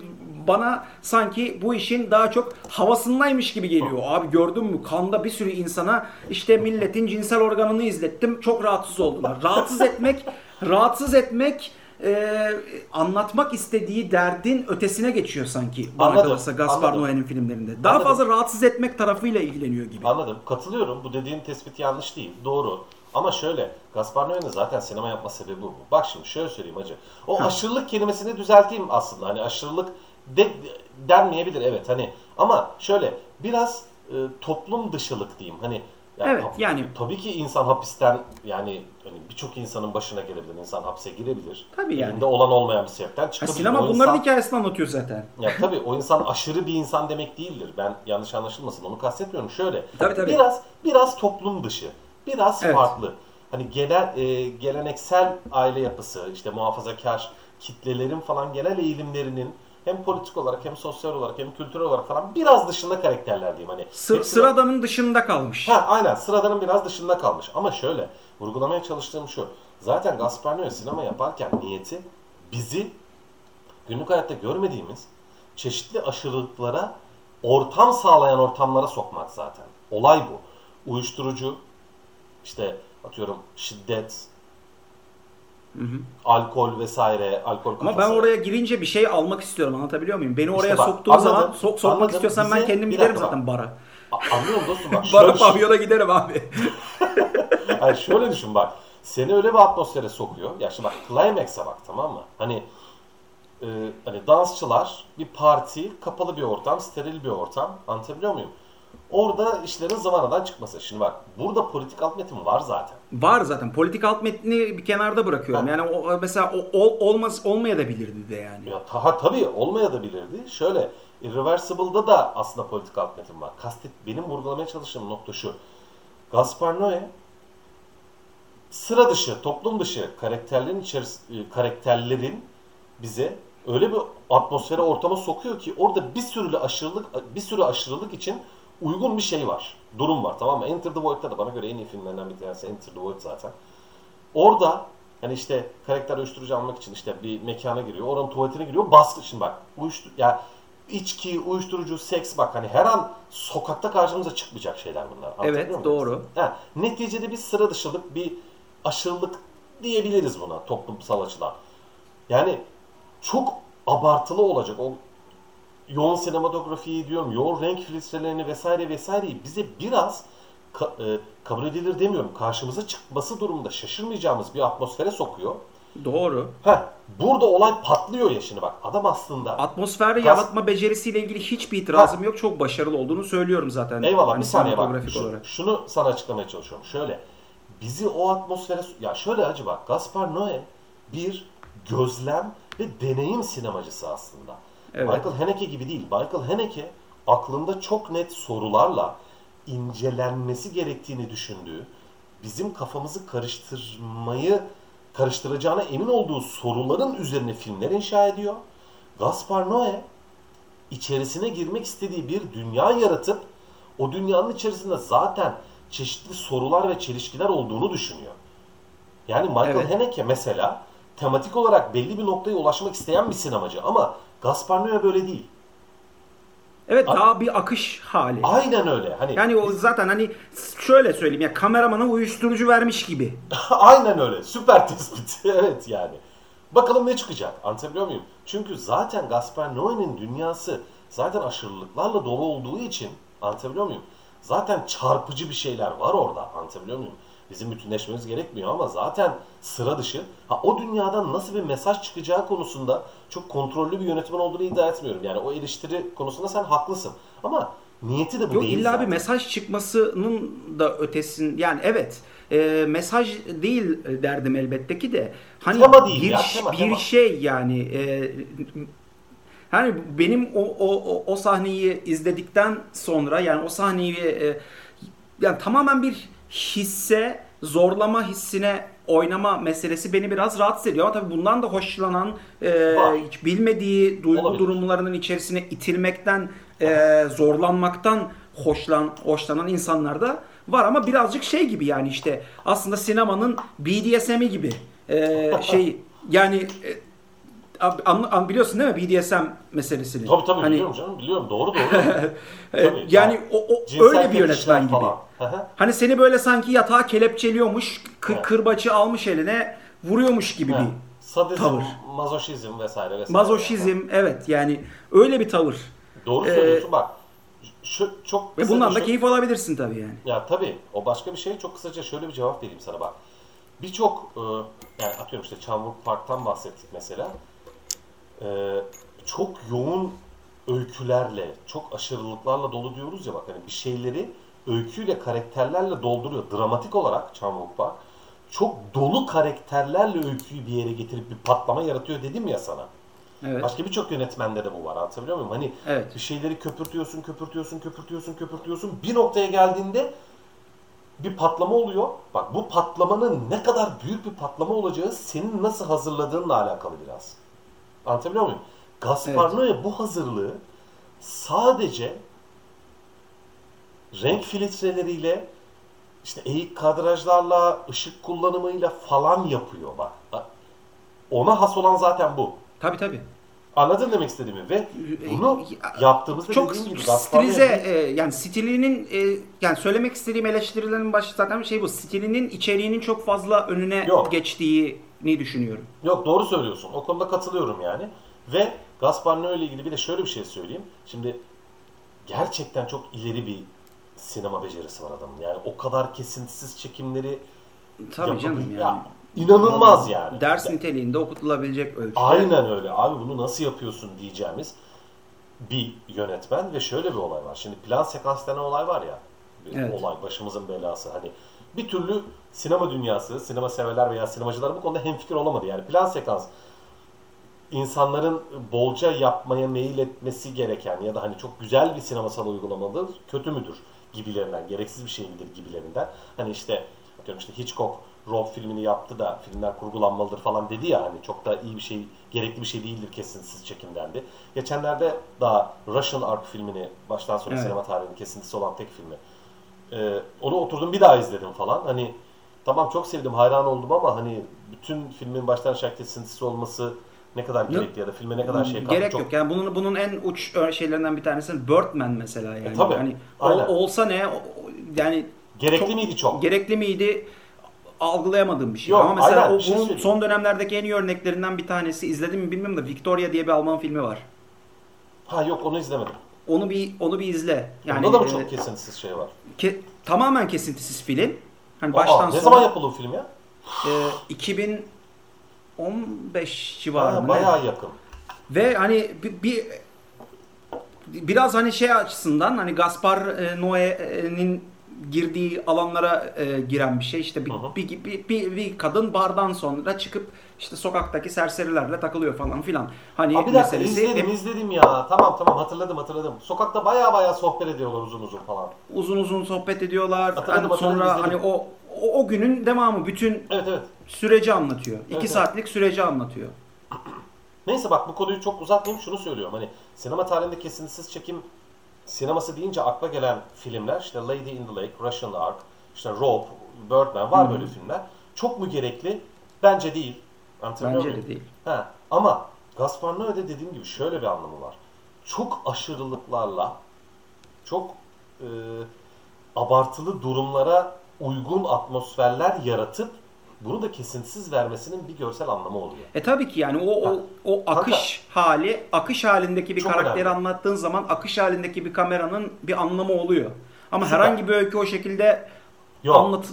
bana sanki bu işin daha çok havasındaymış gibi geliyor. Abi gördün mü kanda bir sürü insana işte milletin cinsel organını izlettim çok rahatsız oldular. Rahatsız etmek, rahatsız etmek e, anlatmak istediği derdin ötesine geçiyor sanki bana Anladım, kalırsa Gaspar. Noé'nin filmlerinde. Daha Anladım. fazla rahatsız etmek tarafıyla ilgileniyor gibi. Anladım. Katılıyorum. Bu dediğin tespit yanlış değil. Doğru. Ama şöyle, Gaspar Noé'nin zaten sinema yapma sebebi bu. Bak şimdi şöyle söyleyeyim hacı. O aşırılık kelimesini düzelteyim aslında. Hani aşırılık de, denmeyebilir evet hani. Ama şöyle biraz e, toplum dışılık diyeyim. Hani ya Evet, yani- tabii ki insan hapisten yani hani birçok insanın başına gelebilir. İnsan hapse girebilir. Tabii yani. Elinde olan olmayan bir sebepten Ha, çıkabilir. sinema O bunların insan- hikayesini anlatıyor zaten. ya tabii o insan aşırı bir insan demek değildir. Ben yanlış anlaşılmasın onu kastetmiyorum. Şöyle Tabii, tabii. biraz biraz toplum dışı, biraz Evet. farklı. Hani gelen e, geleneksel aile yapısı, işte muhafazakar kitlelerin falan genel eğilimlerinin hem politik olarak hem sosyal olarak hem kültürel olarak falan biraz dışında karakterler diyeyim. Hani Sı- sıradanın dışında kalmış. Ha aynen sıradanın biraz dışında kalmış. Ama şöyle vurgulamaya çalıştığım şu. Zaten Gaspar Noé sinema yaparken niyeti bizi günlük hayatta görmediğimiz çeşitli aşırılıklara ortam sağlayan ortamlara sokmak zaten. Olay bu. Uyuşturucu, işte atıyorum şiddet, Alkol vesaire, alkol Ama kafası. ben oraya girince bir şey almak istiyorum anlatabiliyor muyum? Beni oraya İşte bak, soktuğun anladım, zaman sok, sokmak anladım. istiyorsan ben kendim giderim zaten bara. A- Anlıyorum dostum bak. Bara şöyle- pavyona giderim abi. *laughs* Hayır şöyle düşün bak. Seni öyle bir atmosfere sokuyor. Ya şimdi bak Climax'a bak tamam mı? Hani e, hani dansçılar, bir parti, kapalı bir ortam, steril bir ortam. Anlatabiliyor muyum? Orada işlerin zamanadan çıkması. Şimdi bak burada politik alt metin var zaten. Var zaten. Politik alt metni bir kenarda bırakıyorum. Ha. Yani o, mesela o, ol, olmaz olmaya da bilirdi de yani. Ya ta, tabii olmaya da bilirdi. Şöyle Irreversible'da da aslında politik alt metin var. Kastet benim vurgulamaya çalıştığım nokta şu. Gaspar Noé sıra dışı, toplum dışı karakterlerin e, karakterlerin bize öyle bir atmosfere, ortama sokuyor ki orada bir sürü aşırılık bir sürü aşırılık için uygun bir şey var. Durum var tamam mı? Enter the Void'da da bana göre en iyi filmlerden bir tanesi Enter the Void zaten. Orada hani işte karakter uyuşturucu almak için işte bir mekana giriyor. Oranın tuvaletine giriyor. Baskı şimdi bak. Uyuştur ya içki, uyuşturucu, seks bak hani her an sokakta karşımıza çıkmayacak şeyler bunlar. Anlatabiliyor Evet, doğru. Ha, neticede bir sıra dışılık, bir aşırılık diyebiliriz buna toplumsal açıdan. Yani çok abartılı olacak. O yoğun sinematografiyi diyorum, yoğun renk filtrelerini vesaire vesaireyi bize biraz ka- e, kabul edilir demiyorum. Karşımıza çıkması durumunda şaşırmayacağımız bir atmosfere sokuyor. Doğru. Heh, burada olay patlıyor ya şimdi bak. Adam aslında Atmosfer Gas- yaratma becerisiyle ilgili hiçbir itirazım yok. Çok başarılı olduğunu söylüyorum zaten. Eyvallah Hani bir saniye bak. Şu- olarak. şunu sana açıklamaya çalışıyorum. Şöyle bizi o atmosfere ya şöyle acı bak Gaspar Noé bir gözlem ve deneyim sinemacısı aslında. Evet. Michael Haneke gibi değil. Michael Haneke aklında çok net sorularla incelenmesi gerektiğini düşündüğü, bizim kafamızı karıştırmayı karıştıracağına emin olduğu soruların üzerine filmler inşa ediyor. Gaspar Noé içerisine girmek istediği bir dünya yaratıp o dünyanın içerisinde zaten çeşitli sorular ve çelişkiler olduğunu düşünüyor. Yani Michael Evet. Haneke mesela tematik olarak belli bir noktaya ulaşmak isteyen bir sinemacı ama Gaspar Noé böyle değil. Evet A- daha bir akış hali. Aynen öyle. Hani Yani o zaten hani şöyle söyleyeyim ya kameramana uyuşturucu vermiş gibi. *laughs* Aynen öyle. Süper tespit. *laughs* evet yani. Bakalım ne çıkacak. Anlatabiliyor muyum? Çünkü zaten Gaspar Noé'nin dünyası zaten aşırılıklarla dolu olduğu için anlatabiliyor muyum? Zaten çarpıcı bir şeyler var orada. Anlatabiliyor muyum? Bizim bütünleşmemiz gerekmiyor ama zaten sıra dışı. Ha o dünyadan nasıl bir mesaj çıkacağı konusunda çok kontrollü bir yönetmen olduğunu iddia etmiyorum. Yani o eleştiri konusunda sen haklısın. Ama niyeti de bu Yok değil illa bir zaten. mesaj çıkmasının da ötesin yani evet e, mesaj değil derdim elbette ki de hani Tema değil bir, ya, tema, bir tema. şey yani e, hani benim o, o, o, o sahneyi izledikten sonra yani o sahneyi e, yani tamamen bir hisse zorlama hissine oynama meselesi beni biraz rahatsız ediyor ama tabii bundan da hoşlanan e, Var. hiç bilmediği duygu Olabilir. durumlarının içerisine itilmekten e, zorlanmaktan hoşlan hoşlanan insanlar da var ama birazcık şey gibi yani işte aslında sinemanın BDSM'i gibi E, *laughs* şey yani e, an- biliyorsun değil mi BDSM meselesini? Tabii tabii Hani, biliyorum canım biliyorum doğru doğru. *laughs* e, Tabii, yani o, o öyle bir yönetmen gibi. falan. Hani seni böyle sanki yatağa kelepçeliyormuş, kı- Evet. kırbacı almış eline vuruyormuş gibi bir Sadizm, tavır. mazoşizm vesaire vesaire. mazoşizm evet yani öyle bir tavır. Doğru Ee, söylüyorsun bak. Şu, çok Ve bundan da şu- keyif alabilirsin tabii yani. Ya tabii o başka bir şey. Çok kısaca şöyle bir cevap vereyim sana bak. Birçok e, yani atıyorum işte Çamlık Park'tan bahsettik mesela. E, çok yoğun öykülerle, çok aşırılıklarla dolu diyoruz ya bak hani bir şeyleri öyküyle, karakterlerle dolduruyor. Dramatik olarak Çamlık Park çok dolu karakterlerle öyküyü bir yere getirip bir patlama yaratıyor dedim ya sana. Evet. Başka birçok yönetmende de bu var anlatabiliyor muyum? Hani Evet. bir şeyleri köpürtüyorsun, köpürtüyorsun, köpürtüyorsun, köpürtüyorsun. Bir noktaya geldiğinde bir patlama oluyor. Bak bu patlamanın ne kadar büyük bir patlama olacağı senin nasıl hazırladığınla alakalı biraz. Anlatabiliyor muyum? Gaspar Noé bu hazırlığı sadece renk filtreleriyle işte eğik kadrajlarla, ışık kullanımıyla falan yapıyor bak. Ona has olan zaten bu. Tabii tabii. Anladın demek istediğimi ve bunu yaptığımızda Çok dediğim gibi stilize e, yani stilinin e, yani söylemek istediğim eleştirilerin başı zaten şey bu. Stilinin içeriğinin çok fazla önüne Yok. geçtiği ni düşünüyorum. Yok doğru söylüyorsun. O konuda katılıyorum yani. Ve Gaspar Noé ile ilgili bir de şöyle bir şey söyleyeyim. Şimdi gerçekten çok ileri bir sinema becerisi var adamın. Yani o kadar kesintisiz çekimleri Tabii canım yani. ya, inanılmaz yani. Ders niteliğinde okutulabilecek ölçüde. Aynen öyle abi bunu nasıl yapıyorsun diyeceğimiz bir yönetmen ve şöyle bir olay var. Şimdi plan sekans denen olay var ya. Bir Evet. olay başımızın belası. Hani bir türlü sinema dünyası, sinema severler veya sinemacılar bu konuda hemfikir olamadı. Yani plan sekans insanların bolca yapmaya meyil etmesi gereken ya da hani çok güzel bir sinemasal uygulamadır, kötü müdür gibilerinden, gereksiz bir şey midir gibilerinden. Hani işte atıyorum işte Hitchcock Rob filmini yaptı da filmler kurgulanmalıdır falan dedi ya hani çok da iyi bir şey, gerekli bir şey değildir kesintisiz çekim dendi. Geçenlerde daha Russian Ark filmini baştan sona Evet. sinema tarihinin kesintisi olan tek filmi. Ee, onu oturdum bir daha izledim falan. Hani tamam çok sevdim, hayran oldum ama hani bütün filmin baştan aşağı kesintisi olması ne kadar gerekli ya da filme ne kadar şey kattı Gerek çok yok. Yani bunun bunun en uç şeylerinden bir tanesi Birdman mesela yani. E, tabii. Hani o- Aynen. olsa ne yani gerekli çok- miydi çok? gerekli miydi algılayamadığım bir şey. Yok, Ama mesela aynen, o şey bunun son dönemlerdeki en iyi örneklerinden bir tanesi izledim mi bilmiyorum da Victoria diye bir Alman filmi var. Ha yok onu izlemedim. Onu bir onu bir izle. Yani Onda da mı e, çok kesintisiz şey var? ke- tamamen kesintisiz film. Hani Aa, baştan ne sona zaman yapıldı bu film ya? e, 2015 Ha, civarında. ne? bayağı yakın. Ve hani bir, bir biraz hani şey açısından hani Gaspar e, Noé'nin girdiği alanlara e, giren bir şey. İşte bir, Hı hı. bir, bir, bir, bir kadın bardan sonra çıkıp işte sokaktaki serserilerle takılıyor falan filan. Hani Abi bir dakika meselesi izledim izledim ya. Tamam tamam hatırladım hatırladım. Sokakta bayağı bayağı sohbet ediyorlar uzun uzun falan. uzun uzun sohbet ediyorlar. Hatırladım, Hani hatırladım, sonra izledim. hani o, o o günün devamı bütün Evet evet. süreci anlatıyor. İki evet. saatlik süreci anlatıyor. *clears throat* Neyse bak bu konuyu çok uzatmayayım şunu söylüyorum. Hani sinema tarihinde kesintisiz çekim sineması deyince akla gelen filmler işte Lady in the Lake, Russian Ark, işte Rope, Birdman var böyle filmler. Çok mu gerekli? Bence değil. Anlatabiliyor Bence muyum? de değil. Ha, ama Gaspar Noé'de dediğim gibi şöyle bir anlamı var. Çok aşırılıklarla, çok e, abartılı durumlara uygun atmosferler yaratıp bunu da kesintisiz vermesinin bir görsel anlamı oluyor. E tabii ki yani o o, o akış hali, akış halindeki bir Çok karakteri önemli. anlattığın zaman akış halindeki bir kameranın bir anlamı oluyor. Ama Süper. herhangi bir öykü o şekilde Yok. anlat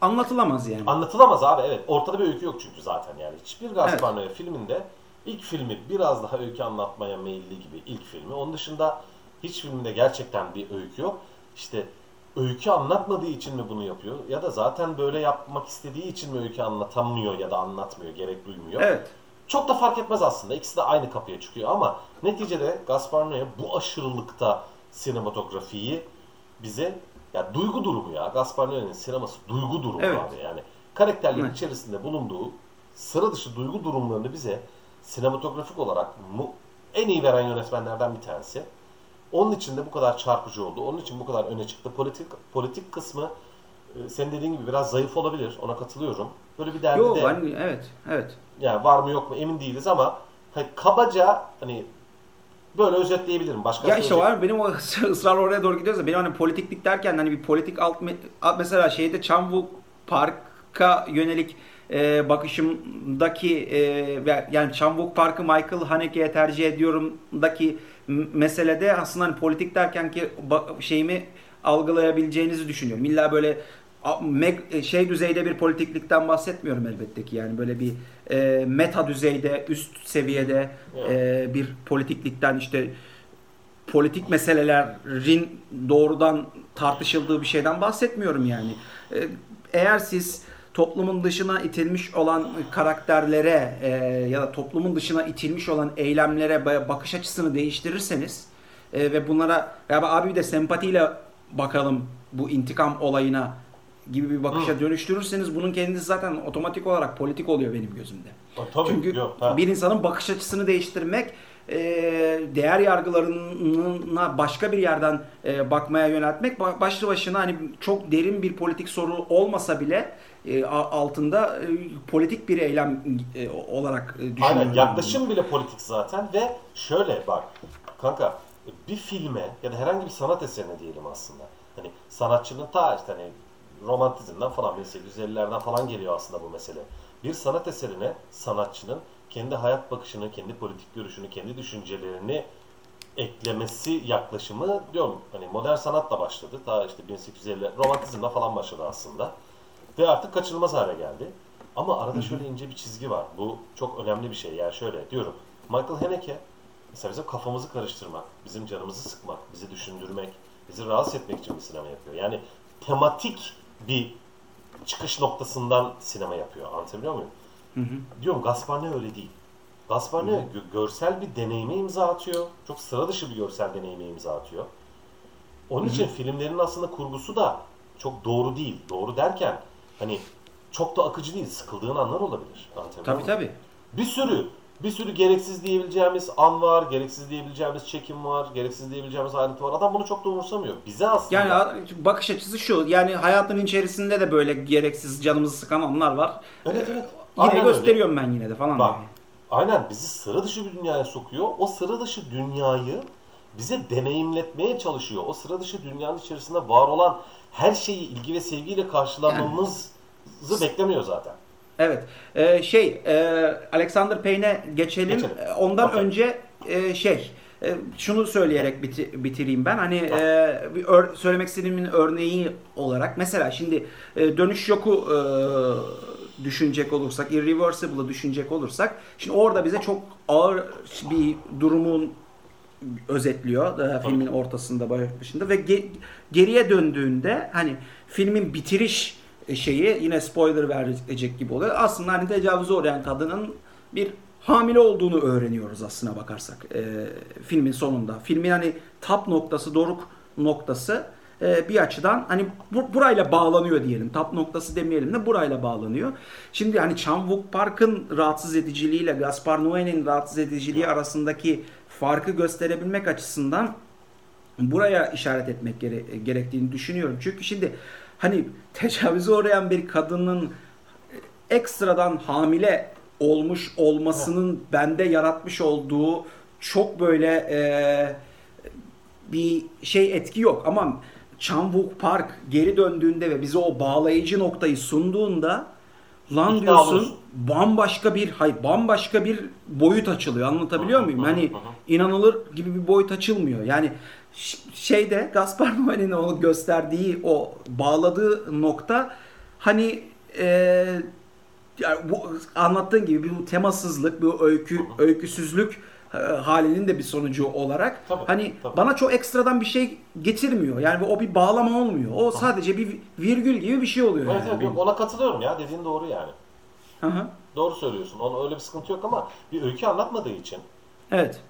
anlatılamaz yani. Anlatılamaz abi evet. Ortada bir öykü yok çünkü zaten yani. Hiçbir Gaspar Noé filminde ilk filmi biraz daha öykü anlatmaya meyilli gibi ilk filmi. Onun dışında hiç filminde gerçekten bir öykü yok. İşte öykü anlatmadığı için mi bunu yapıyor? Ya da zaten böyle yapmak istediği için mi öykü anlatamıyor ya da anlatmıyor, gerek duymuyor? Evet. Çok da fark etmez aslında. İkisi de aynı kapıya çıkıyor ama neticede Gaspar Noé bu aşırılıkta sinematografiyi bize ya duygu durumu ya. Gaspar Noé'nin sineması duygu durumu Evet. abi yani. Karakterlerin Evet. içerisinde bulunduğu sıra dışı duygu durumlarını bize sinematografik olarak mu, en iyi veren yönetmenlerden bir tanesi. Onun için de bu kadar çarpıcı oldu. Onun için bu kadar öne çıktı. Politik politik kısmı e, senin dediğin gibi biraz zayıf olabilir. Ona katılıyorum. Böyle bir derdi Yok de hani evet evet. yani var mı yok mu emin değiliz ama hani kabaca hani böyle özetleyebilirim. Başka Ya işte söyleyecek- var benim o *laughs* ısrar oraya doğru gidiyorsa benim hani politiklik derken hani bir politik alt, me- alt- mesela şeyde Çamvuk Park'a yönelik e, bakışımdaki e, yani Çamvuk Park'ı Michael Haneke'ye tercih ediyorumdaki meselede aslında hani politik derken ki şeyimi algılayabileceğinizi düşünüyorum. İlla böyle şey düzeyde bir politiklikten bahsetmiyorum elbette ki yani böyle bir e, meta düzeyde üst seviyede e, bir politiklikten işte politik meselelerin doğrudan tartışıldığı bir şeyden bahsetmiyorum yani. E, Eğer siz toplumun dışına itilmiş olan karakterlere e, ya da toplumun dışına itilmiş olan eylemlere ba- bakış açısını değiştirirseniz e, ve bunlara ya abi bir de sempatiyle bakalım bu intikam olayına gibi bir bakışa dönüştürürseniz bunun kendisi zaten otomatik olarak politik oluyor benim gözümde. Ha, Tabii, Çünkü yok, ha. bir insanın bakış açısını değiştirmek e, değer yargılarına başka bir yerden e, bakmaya yöneltmek ba- başlı başına hani çok derin bir politik soru olmasa bile e, altında e, politik bir eylem e, olarak e, düşünüyorum. Aynen yaklaşım bile politik zaten ve şöyle bak kanka bir filme ya da herhangi bir sanat eserine diyelim aslında. Hani sanatçının ta işte hani romantizmden falan 1850'lerden falan geliyor aslında bu mesele. bir sanat eserine sanatçının kendi hayat bakışını, kendi politik görüşünü, kendi düşüncelerini eklemesi yaklaşımı diyorum hani modern sanatla başladı. Daha işte 1850 romantizmle falan başladı aslında. Ve artık kaçınılmaz hale geldi. Ama arada şöyle ince bir çizgi var. Bu çok önemli bir şey. Yani şöyle diyorum. Michael Haneke mesela bizim kafamızı karıştırmak, bizim canımızı sıkmak, bizi düşündürmek, bizi rahatsız etmek için bir sinema yapıyor. Yani tematik bir çıkış noktasından sinema yapıyor. Anlatabiliyor muyum? Hı hı. Diyorum Gaspar Noé öyle değil. Gaspar Noé gö- görsel bir deneyime imza atıyor. Çok sıra dışı bir görsel deneyime imza atıyor. Onun için filmlerin aslında kurgusu da çok doğru değil. Doğru derken hani çok da akıcı değil. Sıkıldığın anlar olabilir. Anlatabiliyor Tabii muyum? tabii. Bir sürü bir sürü gereksiz diyebileceğimiz an var, gereksiz diyebileceğimiz çekim var, gereksiz diyebileceğimiz ayrıntı var. Adam bunu çok da umursamıyor. Bize aslında Yani bakış açısı şu. Yani hayatın içerisinde de böyle gereksiz canımızı sıkan anlar var. Evet evet. Yine Aynen öyle. gösteriyorum ben yine de falan. Bak, aynen bizi sıra dışı bir dünyaya sokuyor. O sıra dışı dünyayı bize deneyimletmeye çalışıyor. O sıra dışı dünyanın içerisinde var olan her şeyi ilgi ve sevgiyle karşılamamızı beklemiyor zaten. Evet. Ee, şey, e, Alexander Payne'e geçelim. Geçelim. Ee, Ondan Okey. önce e, şey, e, şunu söyleyerek biti- bitireyim ben. Hani e, bir ör- söylemek istediğimin örneği olarak mesela şimdi e, dönüş yoku e, düşünecek olursak, irreversible'ı düşünecek olursak, şimdi orada bize çok ağır bir durumun özetliyor e, filmin ortasında başında ve ge- geriye döndüğünde hani filmin bitiriş şeyi yine spoiler verecek gibi oluyor. Aslında hani tecavüze uğrayan kadının bir hamile olduğunu öğreniyoruz aslına bakarsak e, filmin sonunda. Filmin hani tap noktası, doruk noktası e, bir açıdan hani bu, burayla bağlanıyor diyelim. Tap noktası demeyelim de burayla bağlanıyor. Şimdi hani Chan Wook Park'ın rahatsız ediciliğiyle Gaspar Noé'nin rahatsız ediciliği arasındaki farkı gösterebilmek açısından buraya işaret etmek gere- gerektiğini düşünüyorum. Çünkü şimdi hani tecavüze uğrayan bir kadının ekstradan hamile olmuş olmasının bende yaratmış olduğu çok böyle e, bir şey etki yok ama Chan Wook Park geri döndüğünde ve bize o bağlayıcı noktayı sunduğunda lan İkna diyorsun bambaşka bir hayır bambaşka bir boyut açılıyor. Anlatabiliyor muyum? Hani inanılır gibi bir boyut açılmıyor. Yani şeyde Gaspar Noé'nin onu gösterdiği o bağladığı nokta hani e, yani bu anlattığın gibi bir temasızlık, bir öykü öyküsüzlük e, halinin de bir sonucu olarak Tabii, hani tabii. bana çok ekstradan bir şey getirmiyor. Yani o bir bağlama olmuyor. O sadece bir virgül gibi bir şey oluyor Evet, yani. evet, ona katılıyorum ya. Dediğin doğru yani. Hı. Doğru söylüyorsun. Onun öyle bir sıkıntı yok ama bir öykü anlatmadığı için Evet.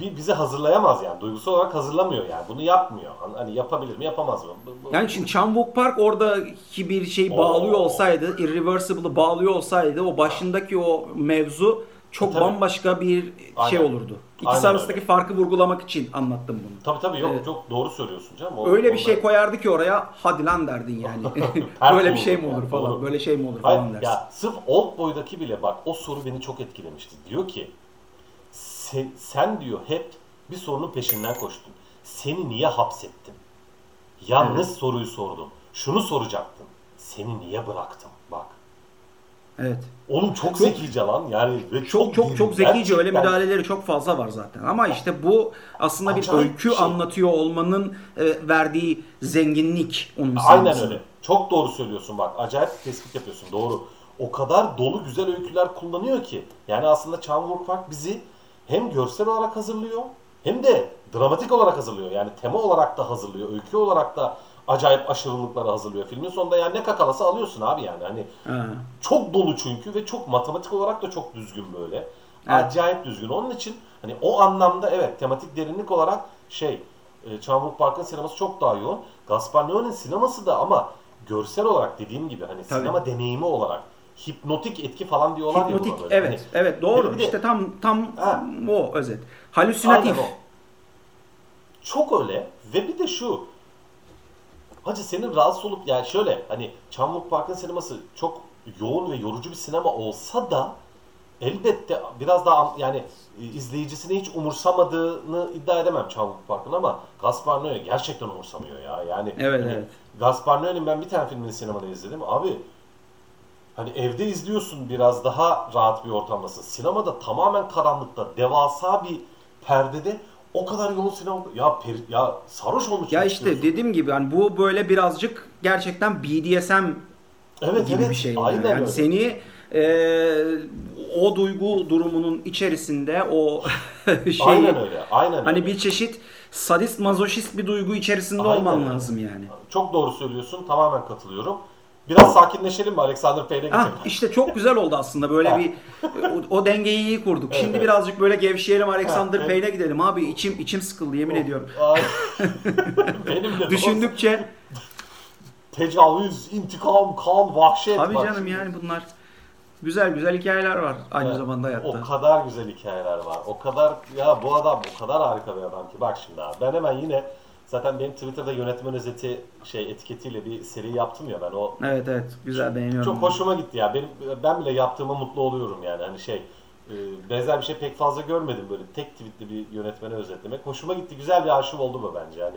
Bir bizi hazırlayamaz yani. Duygusal olarak hazırlamıyor yani. Bunu yapmıyor. Hani- yapabilir mi, yapamaz mı? Yani şimdi Chan Park oradaki bir şey bağlıyor Oo. olsaydı, Irreversible'ı bağlıyor olsaydı o başındaki o mevzu çok Tabii. bambaşka bir şey Aynen. olurdu. Aynen İkisi arasındaki farkı vurgulamak için anlattım bunu. Tabii tabii yok Evet. çok doğru söylüyorsun canım. O- Öyle bir şey koyardı ki oraya hadi lan derdin yani. *laughs* *laughs* Böyle bir şey mi olur yani, falan. doğru. Böyle şey mi olur Hayır, falan dersin. ya sırf Old Boy'daki bile bak o soru beni çok etkilemişti. Diyor ki sen, sen diyor hep bir sorunun peşinden koştun. Seni niye hapsettim? Yalnız soruyu sordum. Şunu soracaktın. Seni niye bıraktım? Bak. Evet. Oğlum çok zekice lan yani ve Çok çok çok zekice öyle gerçekten- müdahaleleri çok fazla var zaten. Ama işte bu aslında bir Acayip öykü bir şey. anlatıyor olmanın e, verdiği zenginlik onun Aynen sinemasında. öyle. Çok doğru söylüyorsun bak. Acayip tespit yapıyorsun. Doğru. O kadar dolu güzel öyküler kullanıyor ki. Yani aslında Park bizi hem görsel olarak hazırlıyor hem de dramatik olarak hazırlıyor. Yani tema olarak da hazırlıyor. Öykü olarak da acayip aşırılıkları hazırlıyor. Filmin sonunda yani ne kakalası alıyorsun abi yani. Hani Ha. çok dolu çünkü ve çok matematik olarak da çok düzgün böyle. Evet. Acayip düzgün. Onun için hani o anlamda evet tematik derinlik olarak şey e, Wook Park'ın sineması çok daha yoğun. Gaspar Noé'nin sineması da ama görsel olarak dediğim gibi hani Tabii. sinema deneyimi olarak hipnotik etki falan diyorlar ya Hipnotik buna böyle. evet Hani evet doğru bir de- işte tam tam Ha. o özet. Halüsinatif. Çok öyle ve bir de şu Hacı senin rahatsız olup yani şöyle hani Wook Park'ın sineması çok yoğun ve yorucu bir sinema olsa da elbette biraz daha an- yani e, izleyicisini hiç umursamadığını iddia edemem Wook Park'ın ama Gaspar Noé gerçekten umursamıyor ya. Yani Evet, hani evet. Gaspar Noé'nin ben bir tane filmini sinemada izledim. Abi hani evde izliyorsun biraz daha rahat bir ortamdasın. Sinemada tamamen karanlıkta devasa bir perdede o kadar yoğun sinema ya peri, ya sarhoş olmuş. Ya işte dediğim gibi hani bu böyle birazcık gerçekten BDSM evet, gibi evet, bir şey. Aynen yani öyle. seni e, o duygu durumunun içerisinde o *laughs* şey Aynen öyle. Aynen hani öyle. bir çeşit sadist mazoşist bir duygu içerisinde Aynen olman öyle. lazım yani. Çok doğru söylüyorsun. Tamamen katılıyorum. Biraz sakinleşelim mi? Alexander Payne'e Ah geçelim. işte çok güzel oldu aslında böyle Ha. bir o, o dengeyi iyi kurduk. Evet, Şimdi evet. birazcık böyle gevşeyelim Alexander evet. Payne'e gidelim abi içim içim sıkıldı yemin ediyorum. Ay. *laughs* Benim de Düşündükçe *laughs* tecavüz, intikam, kan, vahşet. tabii bak canım yani bunlar güzel güzel hikayeler var aynı Evet, zamanda hayatta. O kadar güzel hikayeler var. O kadar ya bu adam o kadar harika bir adam ki bak şimdi abi. Ben hemen yine zaten benim Twitter'da yönetmen özeti şey etiketiyle bir seri yaptım ya ben o Evet evet güzel beğeniyorum. çok hoşuma gitti ya. Benim ben bile yaptığıma mutlu oluyorum yani. Hani şey e, benzer bir şey pek fazla görmedim böyle tek tweetli bir yönetmeni özetlemek. Hoşuma gitti. Güzel bir arşiv oldu mu bence yani.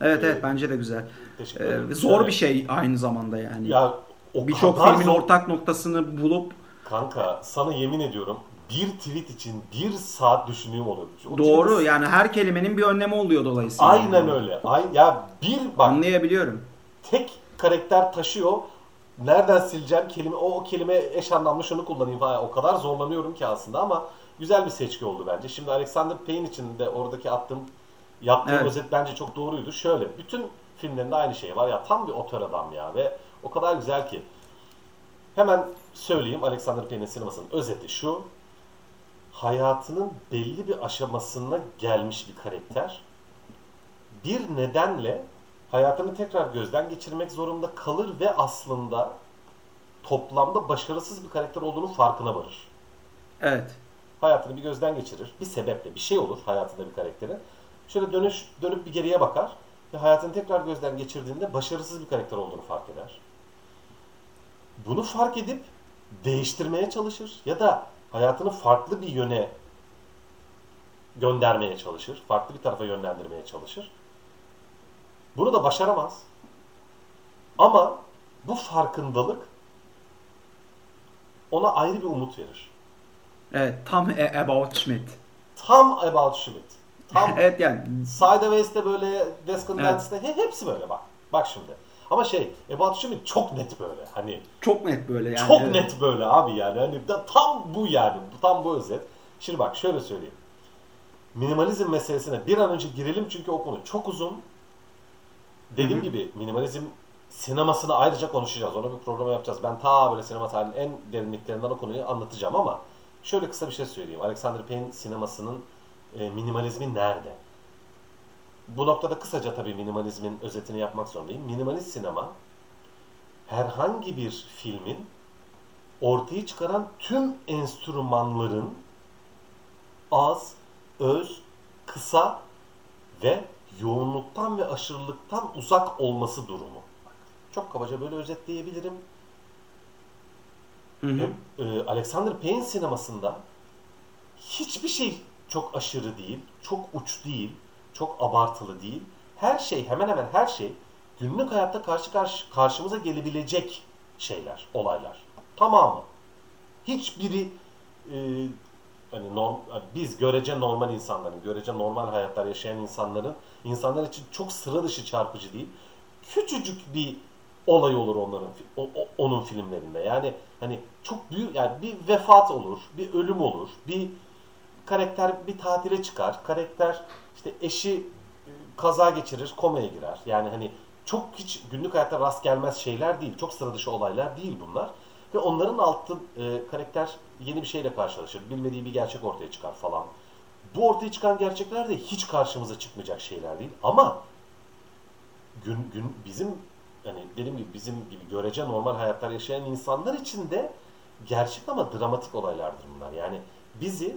Evet evet bence de güzel. Teşekkür Ee, zor Şöyle- bir şey aynı zamanda yani. Ya o Birçok filmin zor- ortak noktasını bulup Kanka sana yemin ediyorum bir tweet için bir saat düşündüğüm oluyor. O doğru tweet- yani her kelimenin bir önlemi oluyor dolayısıyla. Aynen öyle. Ay, ya bir bak Anlayabiliyorum. tek karakter taşıyor. Nereden sileceğim kelime o, o kelime eş anlamlı şunu kullanayım falan. O kadar zorlanıyorum ki aslında ama güzel bir seçki oldu bence. Şimdi Alexander Payne için de oradaki attığım yaptığım Evet. özet bence çok doğruydu. Şöyle bütün filmlerinde aynı şey var ya tam bir otör adam ya ve o kadar güzel ki. Hemen söyleyeyim Alexander Payne'in sinemasının özeti şu. Hayatının belli bir aşamasına gelmiş bir karakter. Bir nedenle hayatını tekrar gözden geçirmek zorunda kalır ve aslında toplamda başarısız bir karakter olduğunu farkına varır. Evet. Hayatını bir gözden geçirir. Bir sebeple bir şey olur hayatında bir karakterin. Şöyle dönüş dönüp bir geriye bakar ve hayatını tekrar gözden geçirdiğinde başarısız bir karakter olduğunu fark eder. Bunu fark edip değiştirmeye çalışır ya da hayatını farklı bir yöne göndermeye çalışır. Farklı bir tarafa yönlendirmeye çalışır. Bunu da başaramaz. Ama bu farkındalık ona ayrı bir umut verir. Evet tam A- About Schmidt. Tam About Schmidt. Tam *laughs* evet yani Sideways'te böyle Desk and Evet. Hepsi böyle bak. Bak şimdi. Ama şey About Schmidt çok net böyle. Hani çok net böyle yani. çok evet. net böyle abi yani. Hani da, tam bu yani. Tam bu özet. Şimdi bak şöyle söyleyeyim. Minimalizm meselesine bir an önce girelim çünkü o konu çok uzun. Dediğim Hı hı. gibi minimalizm sinemasını ayrıca konuşacağız. Ona bir program yapacağız. Ben ta böyle sinema tarihinin en derinliklerinden o konuyu anlatacağım ama şöyle kısa bir şey söyleyeyim. Alexander Payne sinemasının e, minimalizmi nerede? Bu noktada kısaca tabii minimalizmin özetini yapmak zorundayım. Minimalist sinema herhangi bir filmin ortaya çıkaran tüm enstrümanların az, öz, kısa ve yoğunluktan ve aşırılıktan uzak olması durumu. Çok kabaca böyle özetleyebilirim. Hı hı. Ee, Alexander Payne sinemasında hiçbir şey çok aşırı değil, çok uç değil, çok abartılı değil. Her şey, hemen hemen her şey günlük hayatta karşı karşı karşımıza gelebilecek şeyler, olaylar. Tamamı. Hiçbiri e, hani norm, biz görece normal insanların, görece normal hayatlar yaşayan insanların insanlar için çok sıra dışı çarpıcı değil. Küçücük bir olay olur onların o- o- onun filmlerinde. Yani hani çok büyük yani bir vefat olur, bir ölüm olur, bir karakter bir tatile çıkar. Karakter işte eşi e, kaza geçirir, komaya girer. Yani hani çok hiç günlük hayatta rast gelmez şeyler değil. Çok sıra dışı olaylar değil bunlar. Ve onların altı e, karakter yeni bir şeyle karşılaşır. Bilmediği bir gerçek ortaya çıkar falan. Bu ortaya çıkan gerçekler de hiç karşımıza çıkmayacak şeyler değil. Ama gün gün bizim hani dediğim gibi bizim gibi görece normal hayatlar yaşayan insanlar için de gerçek ama dramatik olaylardır bunlar. Yani bizi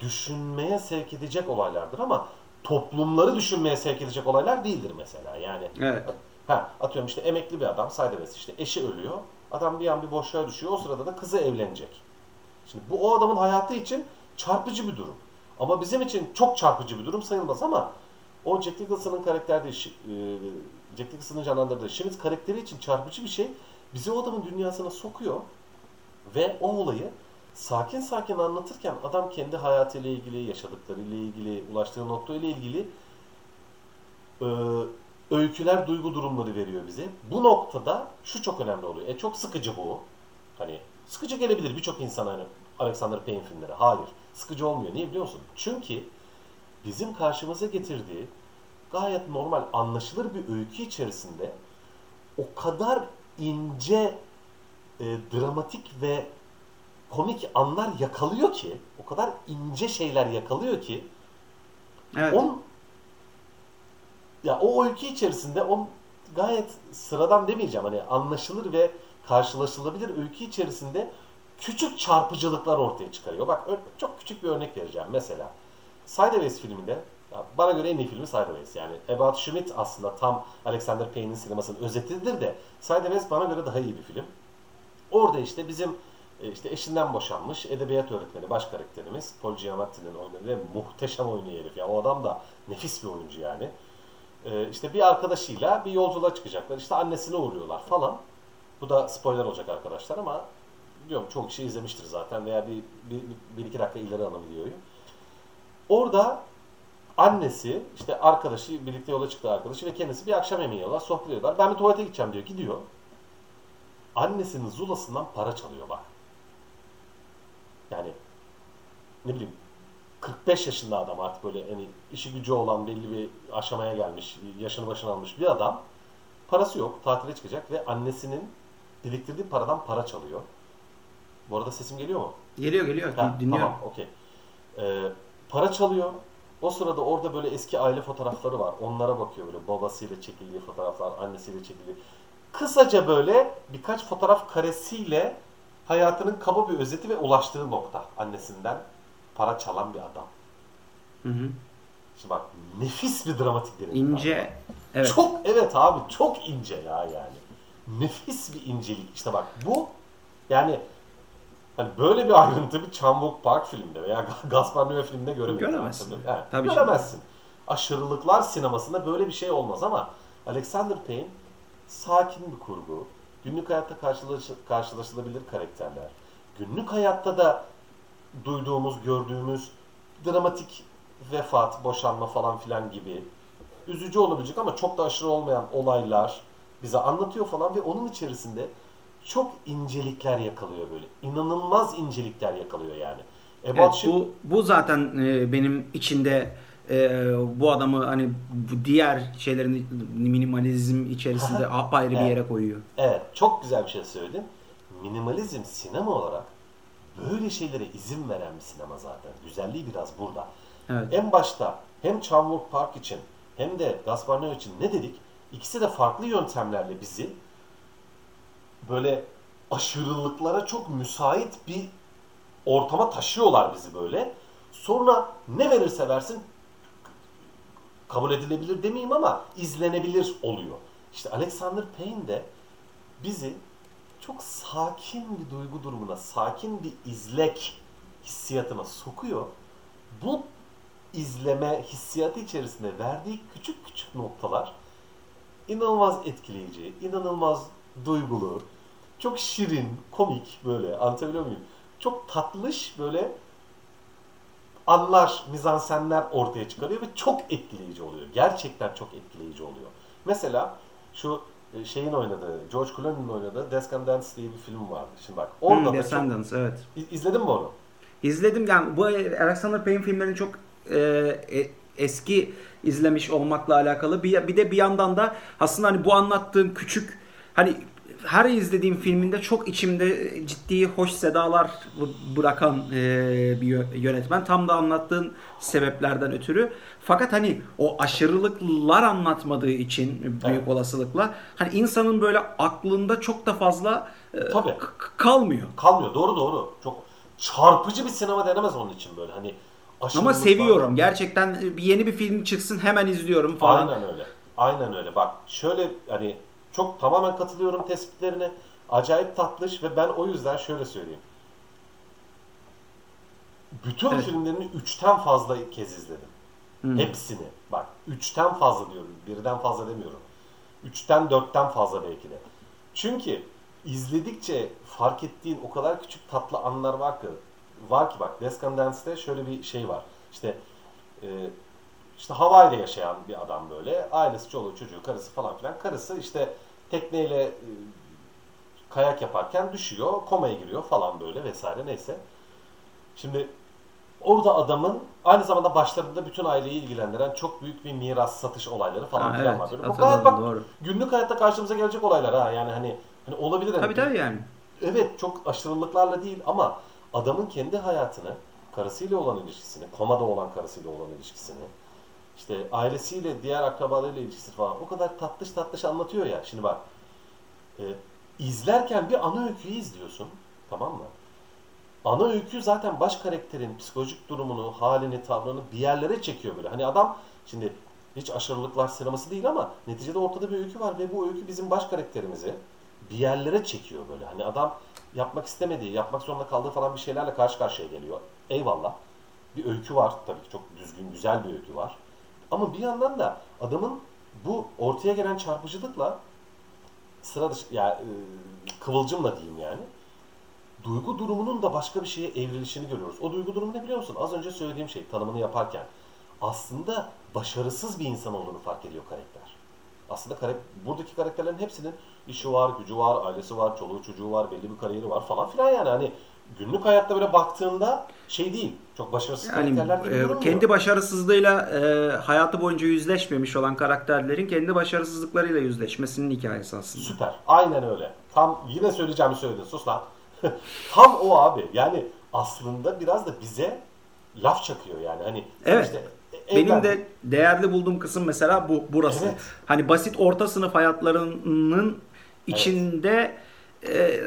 düşünmeye sevk edecek olaylardır ama toplumları düşünmeye sevk edecek olaylar değildir mesela. Yani Evet. ha atıyorum işte emekli bir adam Sideways işte eşi ölüyor. Adam bir an bir boşluğa düşüyor. O sırada da kızı evlenecek. Şimdi bu o adamın hayatı için çarpıcı bir durum. Ama bizim için çok çarpıcı bir durum sayılmaz ama o Jack Nicholson'ın karakterde e, Jack Nicholson'ın canlandırdığı Schmidt karakteri için çarpıcı bir şey. bizi o adamın dünyasına sokuyor ve o olayı sakin sakin anlatırken adam kendi hayatıyla ilgili, yaşadıklarıyla ilgili, ulaştığı noktayla ilgili e, öyküler, duygu durumları veriyor bize. Bu noktada şu çok önemli oluyor. E çok sıkıcı bu. Hani sıkıcı gelebilir birçok insan hani Alexander Payne filmleri. Hayır. Sıkıcı olmuyor. Niye biliyor musun? Çünkü bizim karşımıza getirdiği gayet normal, anlaşılır bir öykü içerisinde o kadar ince, e, dramatik ve komik anlar yakalıyor ki, o kadar ince şeyler yakalıyor ki, Evet. on ya o öykü içerisinde on gayet sıradan demeyeceğim hani anlaşılır ve karşılaşılabilir öykü içerisinde küçük çarpıcılıklar ortaya çıkarıyor. Bak çok küçük bir örnek vereceğim. Mesela Sideways filminde bana göre en iyi filmi Sideways. Yani About Schmidt aslında tam Alexander Payne'in sinemasının özetidir de Sideways bana göre daha iyi bir film. Orada işte bizim e, işte eşinden boşanmış edebiyat öğretmeni baş karakterimiz Paul Giamatti'nin oynadığı muhteşem oynuyor herif. Ya o adam da nefis bir oyuncu yani. E, işte bir arkadaşıyla bir yolculuğa çıkacaklar. İşte annesine uğruyorlar falan. Bu da spoiler olacak arkadaşlar ama diyorum çok kişi izlemiştir zaten veya bir, bir, bir iki dakika ileri videoyu. Orada annesi, işte arkadaşı, birlikte yola çıktığı arkadaşı ve kendisi bir akşam yemeği yiyorlar, sohbet ediyorlar. Ben bir tuvalete gideceğim diyor, gidiyor. Annesinin zulasından para çalıyor bak. Yani ne bileyim 45 yaşında adam artık böyle hani işi gücü olan belli bir aşamaya gelmiş, yaşını başına almış bir adam. Parası yok, tatile çıkacak ve annesinin biriktirdiği paradan para çalıyor. Bu arada sesim geliyor mu? Geliyor geliyor. Ha, Dinliyorum. Tamam, okey. Ee, para çalıyor. O sırada orada böyle eski aile fotoğrafları var. Onlara bakıyor böyle babasıyla çekildiği fotoğraflar, annesiyle çekildiği. Kısaca böyle birkaç fotoğraf karesiyle hayatının kaba bir özeti ve ulaştığı nokta annesinden para çalan bir adam. Hı hı. Şimdi bak nefis bir dramatik bir İnce. Evet. Çok evet abi çok ince ya yani. Nefis bir incelik. İşte bak bu yani hani böyle bir ayrıntı bir Chan Park filmde veya Gaspar Noé filminde göremezsin. Göremezsin. Evet, Tabii göremezsin. Aşırılıklar sinemasında böyle bir şey olmaz ama Alexander Payne sakin bir kurgu. Günlük hayatta karşılaş karşılaşılabilir karakterler. Günlük hayatta da duyduğumuz, gördüğümüz dramatik vefat, boşanma falan filan gibi üzücü olabilecek ama çok da aşırı olmayan olaylar bize anlatıyor falan ve onun içerisinde çok incelikler yakalıyor böyle. İnanılmaz incelikler yakalıyor yani. About Evet, bu bu zaten e, benim içinde e, bu adamı hani bu diğer şeylerin minimalizm içerisinde apayrı bir yere koyuyor. Evet, çok güzel bir şey söyledin. Minimalizm sinema olarak böyle şeylere izin veren bir sinema zaten. Güzelliği biraz burada. Evet. En başta hem Chan Park için hem de Gaspar Noé için ne dedik? İkisi de farklı yöntemlerle bizi böyle aşırılıklara çok müsait bir ortama taşıyorlar bizi böyle. Sonra ne verirse versin kabul edilebilir demeyeyim ama izlenebilir oluyor. İşte Alexander Payne de bizi çok sakin bir duygu durumuna, sakin bir izlek hissiyatına sokuyor. Bu izleme hissiyatı içerisinde verdiği küçük küçük noktalar inanılmaz etkileyici, inanılmaz duygulu, çok şirin, komik böyle anlatabiliyor muyum? Çok tatlış böyle anlar, mizansenler ortaya çıkarıyor ve çok etkileyici oluyor. Gerçekten çok etkileyici oluyor. Mesela şu e, şeyin oynadığı, George Clooney'nin oynadığı Descendants diye bir film vardı. Şimdi bak orada Hmm, da çok... Descendants evet. İzledin mi onu? İzledim yani bu Alexander Payne filmlerini çok e, e, eski izlemiş olmakla alakalı. Bir, bir de bir yandan da aslında hani bu anlattığım küçük hani her izlediğim filminde çok içimde ciddi hoş sedalar bırakan e, bir yö- yönetmen. Tam da anlattığın sebeplerden ötürü. Fakat hani o aşırılıklar anlatmadığı için büyük Evet. olasılıkla hani insanın böyle aklında çok da fazla e, Tabii. kalmıyor. Kalmıyor. Doğru doğru. Çok çarpıcı bir sinema denemez onun için böyle. Hani Ama seviyorum. Gerçekten bir yeni bir film çıksın hemen izliyorum falan. Aynen öyle. Aynen öyle. Bak şöyle hani çok tamamen katılıyorum tespitlerine. Acayip tatlış ve ben o yüzden şöyle söyleyeyim. Bütün Evet. filmlerini üçten fazla kez izledim. Hmm. Hepsini. Bak üçten fazla diyorum. Birden fazla demiyorum. Üçten dörtten fazla belki de. Çünkü izledikçe fark ettiğin o kadar küçük tatlı anlar var ki var ki bak Descandance'de şöyle bir şey var. İşte e, işte Hawaii'de yaşayan bir adam böyle. Ailesi, çoluğu, çocuğu, karısı falan filan. Karısı işte tekneyle e, kayak yaparken düşüyor, komaya giriyor falan böyle vesaire neyse. Şimdi orada adamın aynı zamanda başlarında bütün aileyi ilgilendiren çok büyük bir miras satış olayları falan Ha, filan evet, var. Böyle. Bu kadar bak doğru. günlük hayatta karşımıza gelecek olaylar ha yani hani hani olabilir hani Tabii tabii yani. Evet çok aşırılıklarla değil ama adamın kendi hayatını, karısıyla olan ilişkisini, komada olan karısıyla olan ilişkisini, işte ailesiyle, diğer akrabalarıyla ilişkisi falan o kadar tatlış tatlış anlatıyor ya. Şimdi bak, e, izlerken bir ana öyküyü izliyorsun, tamam mı? Ana öykü zaten baş karakterin psikolojik durumunu, halini, tavrını bir yerlere çekiyor böyle. Hani adam şimdi hiç aşırılıklar sineması değil ama neticede ortada bir öykü var ve bu öykü bizim baş karakterimizi bir yerlere çekiyor böyle. Hani adam yapmak istemediği, yapmak zorunda kaldığı falan bir şeylerle karşı karşıya geliyor. Eyvallah. Bir öykü var tabii ki çok düzgün, güzel bir öykü var. Ama bir yandan da adamın bu ortaya gelen çarpıcılıkla sıra dışı, yani e, kıvılcımla diyeyim yani duygu durumunun da başka bir şeye evrilişini görüyoruz. O duygu durumu ne biliyor musun? Az önce söylediğim şey tanımını yaparken aslında başarısız bir insan olduğunu fark ediyor karakter. Aslında karak buradaki karakterlerin hepsinin işi var, gücü var, ailesi var, çoluğu çocuğu var, belli bir kariyeri var falan filan yani hani günlük hayatta böyle baktığında şey değil. Çok başarısız Yani karakterler gibi e, kendi başarısızlığıyla e, hayatı boyunca yüzleşmemiş olan karakterlerin kendi başarısızlıklarıyla yüzleşmesinin hikayesi aslında. Süper. Aynen öyle. Tam yine söyleyeceğimi söyledin. Sus lan. *laughs* Tam o abi. Yani aslında biraz da bize laf çakıyor yani. Hani Evet. işte Benim evlendin. de değerli bulduğum kısım mesela bu burası. Evet. Hani basit orta sınıf hayatlarının içinde e,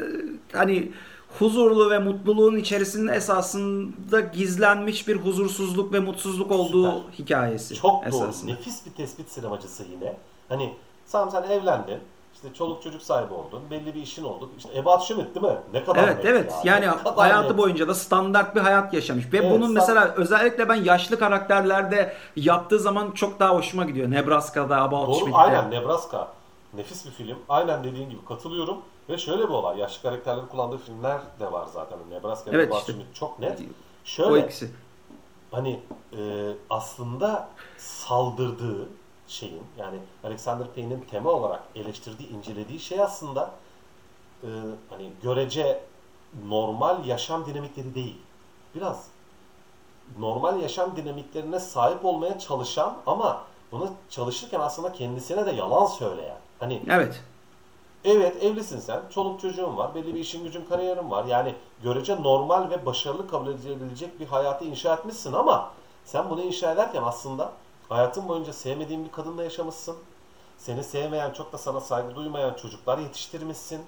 hani huzurlu ve mutluluğun içerisinde esasında gizlenmiş bir huzursuzluk ve mutsuzluk olduğu Süper. hikayesi Çok doğru. esasında. Nefis bir tespit sinemacısı yine. Hani sen sen evlendin. işte çoluk çocuk sahibi oldun. Belli bir işin oldu. İşte Ebat Schmidt değil mi? Ne kadar Evet evet ya. yani hayatı net. boyunca da standart bir hayat yaşamış ve Evet, bunun mesela özellikle ben yaşlı karakterlerde yaptığı zaman çok daha hoşuma gidiyor. Nebraska'da, About Doğru aynen Nebraska. Nefis bir film. Aynen dediğin gibi katılıyorum. Ve şöyle bir olay. Yaşlı karakterlerin kullandığı filmler de var zaten. Nebraska Evet, ve Ebat işte. Çok net. O Şöyle ikisi. hani e, aslında saldırdığı şeyin yani Alexander Payne'in tema olarak eleştirdiği, incelediği şey aslında e, hani görece normal yaşam dinamikleri değil. Biraz normal yaşam dinamiklerine sahip olmaya çalışan ama bunu çalışırken aslında kendisine de yalan söyleyen. Hani Evet. Evet evlisin sen. Çoluk çocuğun var. Belli bir işin gücün kariyerin var. Yani görece normal ve başarılı kabul edilebilecek bir hayatı inşa etmişsin ama sen bunu inşa ederken aslında hayatın boyunca sevmediğin bir kadınla yaşamışsın. Seni sevmeyen, çok da sana saygı duymayan çocuklar yetiştirmişsin.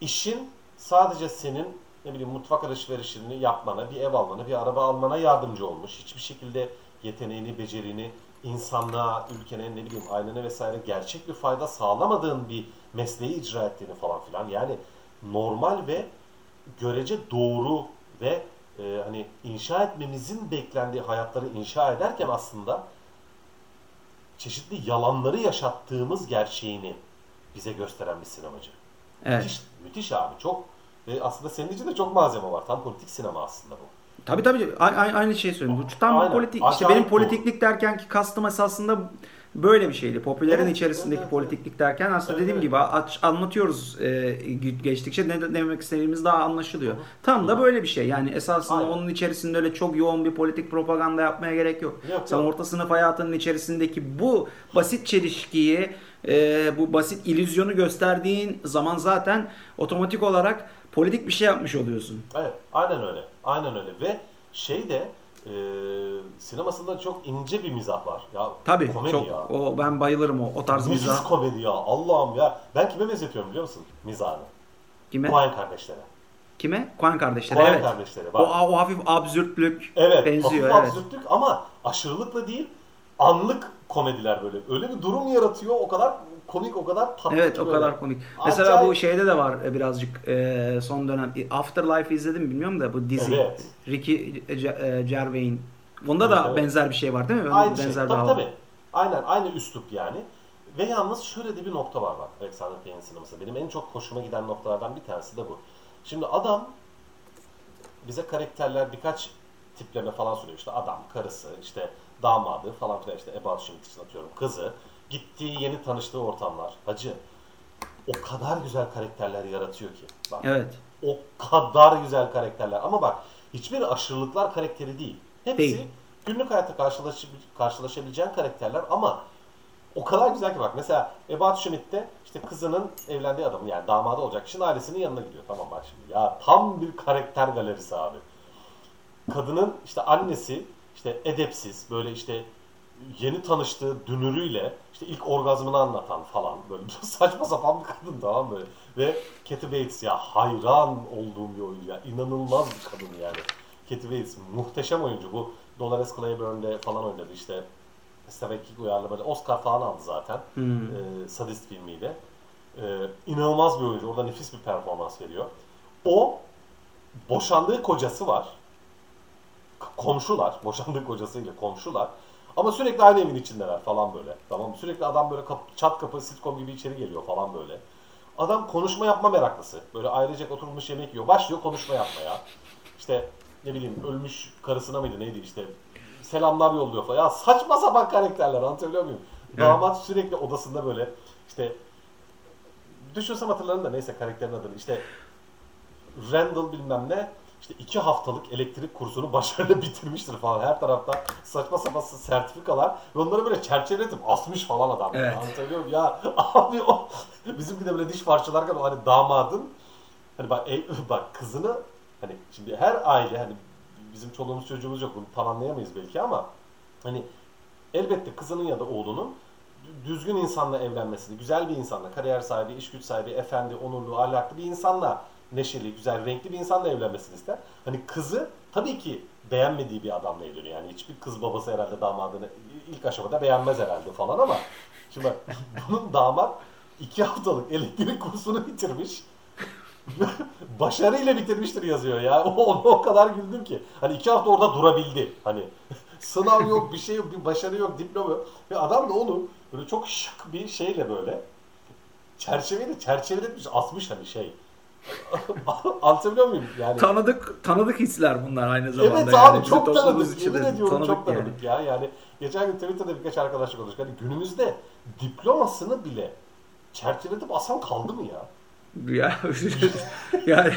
İşin sadece senin ne bileyim mutfak alışverişini yapmana, bir ev almana, bir araba almana yardımcı olmuş. Hiçbir şekilde yeteneğini, becerini, insanlığa, ülkene, ne bileyim ailene vesaire gerçek bir fayda sağlamadığın bir mesleği icra ettiğini falan filan. Yani normal ve görece doğru ve e, hani inşa etmemizin beklendiği hayatları inşa ederken aslında çeşitli yalanları yaşattığımız gerçeğini bize gösteren bir sinemacı. Evet. Müthiş, müthiş abi. Çok ve aslında senin için de çok malzeme var. Tam politik sinema aslında bu. Tabii tabii A- aynı şeyi söylüyorum. Bu tam Aynen. politik işte Acayip benim politiklik derken ki kastım esasında böyle bir şeydi. Popülerin Evet, içerisindeki evet, politiklik derken aslında Evet, dediğim gibi aç, anlatıyoruz e, geçtikçe ne demek istediğimiz daha anlaşılıyor. Tam da böyle bir şey. Yani esasında Aynen. onun içerisinde öyle çok yoğun bir politik propaganda yapmaya gerek yok. Yok, Sen yok. orta sınıf hayatının içerisindeki bu basit çelişkiyi, e, bu basit illüzyonu gösterdiğin zaman zaten otomatik olarak politik bir şey yapmış oluyorsun. Evet, aynen öyle. Aynen öyle. Ve şey de e, sinemasında çok ince bir mizah var. Ya Tabii komedi çok ya. o ben bayılırım o o tarz Nefis mizah. komedi ya. Allah'ım ya. Ben kime benzetiyorum biliyor musun? Mizahını. Kime? Coen kardeşlere. Kime? Coen kardeşleri. Coen evet. kardeşleri. O, Bak. o hafif absürtlük Evet, benziyor. hafif evet. absürtlük ama aşırılıkla değil, anlık komediler böyle. Öyle bir durum yaratıyor, o kadar komik, o kadar tatlı Evet o kadar komik. Mesela Acayip. bu şeyde de var e, birazcık e, son dönem. Afterlife izledim mi bilmiyorum da bu dizi. Evet. Ricky e, Gervais'in. Bunda da Evet, evet. benzer bir şey var değil mi? Aynı benzer şey. Tabii hava. tabii. Aynen aynı üslup yani. Ve yalnız şöyle de bir nokta var bak Alexander Payne'in sineması. Benim en çok hoşuma giden noktalardan bir tanesi de bu. Şimdi adam bize karakterler birkaç tipleme falan söylüyor. İşte adam, karısı, işte damadı falan filan işte About Schmidt için atıyorum kızı. Gittiği yeni tanıştığı ortamlar. Hacı o kadar güzel karakterler yaratıyor ki. Bak, Evet. o kadar güzel karakterler. Ama bak hiçbir aşırılıklar karakteri değil. Hepsi Değil. günlük hayatta karşılaş, karşılaşabileceğin karakterler ama o kadar güzel ki bak mesela Ebat Schmidt'te işte kızının evlendiği adam yani damadı olacak kişinin ailesinin yanına gidiyor. Tamam bak şimdi ya tam bir karakter galerisi abi. Kadının işte annesi işte edepsiz böyle işte yeni tanıştığı dünürüyle işte ilk orgazmını anlatan falan böyle *laughs* saçma sapan bir kadın tamam mı? Ve Kathy Bates ya hayran olduğum bir oyuncu ya. inanılmaz bir kadın yani. Kathy Bates muhteşem oyuncu. Bu Dolores Claiborne'de falan oynadı işte. Stephen King uyarlamadı. Oscar falan aldı zaten. Ee, Sadist filmiyle. Ee, inanılmaz bir oyuncu. Orada nefis bir performans veriyor. O boşandığı kocası var. Komşular. Boşandığı kocasıyla komşular. Ama sürekli aynı evin içindeler falan böyle. Tamam? Sürekli adam böyle kap- çat kapı sitcom gibi içeri geliyor falan böyle. Adam konuşma yapma meraklısı. Böyle ailecek oturmuş yemek yiyor. Başlıyor konuşma yapmaya. İşte ne bileyim ölmüş karısına mıydı neydi işte selamlar yolluyor falan. Ya saçma sapan karakterler anlatabiliyor muyum? Evet. Damat sürekli odasında böyle işte düşünsem hatırlarım da neyse karakterin adını işte Randall bilmem ne işte iki haftalık elektrik kursunu başarıyla *laughs* bitirmiştir falan. Her tarafta saçma sapan sertifikalar ve onları böyle çerçeveletip asmış falan adam. Evet. Anlatabiliyor muyum? Ya *laughs* abi o bizimki de böyle diş parçalarken o hani damadın hani bak, e- *laughs* bak kızını hani şimdi her aile hani bizim çoluğumuz çocuğumuz yok bunu tam anlayamayız belki ama hani elbette kızının ya da oğlunun düzgün insanla evlenmesini, güzel bir insanla, kariyer sahibi, iş güç sahibi, efendi, onurlu, ahlaklı bir insanla, neşeli, güzel, renkli bir insanla evlenmesini ister. Hani kızı tabii ki beğenmediği bir adamla evleniyor. Yani hiçbir kız babası herhalde damadını ilk aşamada beğenmez herhalde falan ama şimdi *laughs* bunun damat iki haftalık elektrik kursunu bitirmiş. *laughs* Başarıyla bitirmiştir yazıyor ya. Ona o kadar güldüm ki. Hani iki hafta orada durabildi. Hani *laughs* sınav yok, bir şey yok, bir başarı yok, diploma yok. Ve adam da onu böyle çok şık bir şeyle böyle çerçeveyle çerçeveletmiş, asmış hani şey. *laughs* Anlatabiliyor muyum? Yani Tanıdık tanıdık hisler bunlar aynı zamanda. Evet yani. abi Bizim çok tanıdık. Yemin ediyorum çok yani. tanıdık ya. Yani geçen gün Twitter'da birkaç arkadaşla konuştuk. Hani günümüzde diplomasını bile çerçeveletip asan kaldı mı ya? Ya, *laughs* yani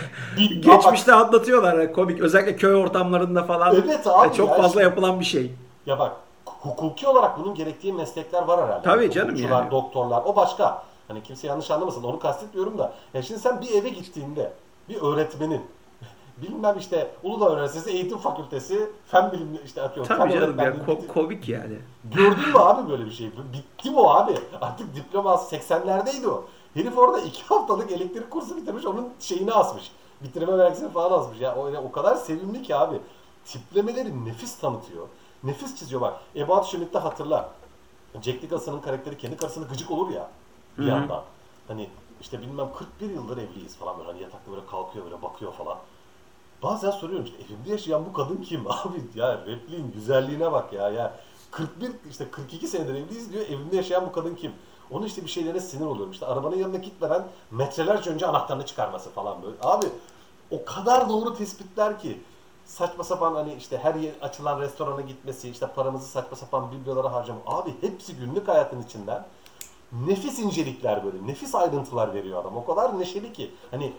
geçmişte anlatıyorlar yani komik özellikle köy ortamlarında falan. Evet abi çok ya. fazla yapılan bir şey. Ya bak hukuki olarak bunun gerektiği meslekler var herhalde. Tabii Yani canım yani. doktorlar o başka. Hani kimse yanlış anlamasın onu kastetmiyorum da. Ya şimdi sen bir eve gittiğinde bir öğretmenin *laughs* bilmem işte Uludağ Üniversitesi Eğitim Fakültesi Fen Bilimleri işte atıyorum. fen Tabii canım ya ko- komik yani. Gördün mü abi böyle bir şey? Bitti o abi? Artık diploma 80'lerdeydi o. Herif orada iki haftalık elektrik kursu bitirmiş, onun şeyini asmış. Bitirme belgesini falan asmış. Ya o, o kadar sevimli ki abi. Tiplemeleri nefis tanıtıyor. Nefis çiziyor bak. Ebat Schmidt'te hatırla. Jack Nicholson'ın karakteri kendi karısına gıcık olur ya. Bir Hı hı. anda. Hani işte bilmem 41 yıldır evliyiz falan böyle. Hani yatakta böyle kalkıyor böyle bakıyor falan. Bazen soruyorum işte evimde yaşayan bu kadın kim *laughs* abi ya repliğin güzelliğine bak ya ya 41 işte 42 senedir evliyiz diyor evimde yaşayan bu kadın kim? Onun işte bir şeylerine sinir oluyorum işte arabanın yanına gitmeden metrelerce önce anahtarını çıkarması falan böyle. Abi o kadar doğru tespitler ki saçma sapan hani işte her yer açılan restorana gitmesi işte paramızı saçma sapan biblolara harcama. Abi hepsi günlük hayatın içinden nefis incelikler böyle nefis ayrıntılar veriyor adam. O kadar neşeli ki hani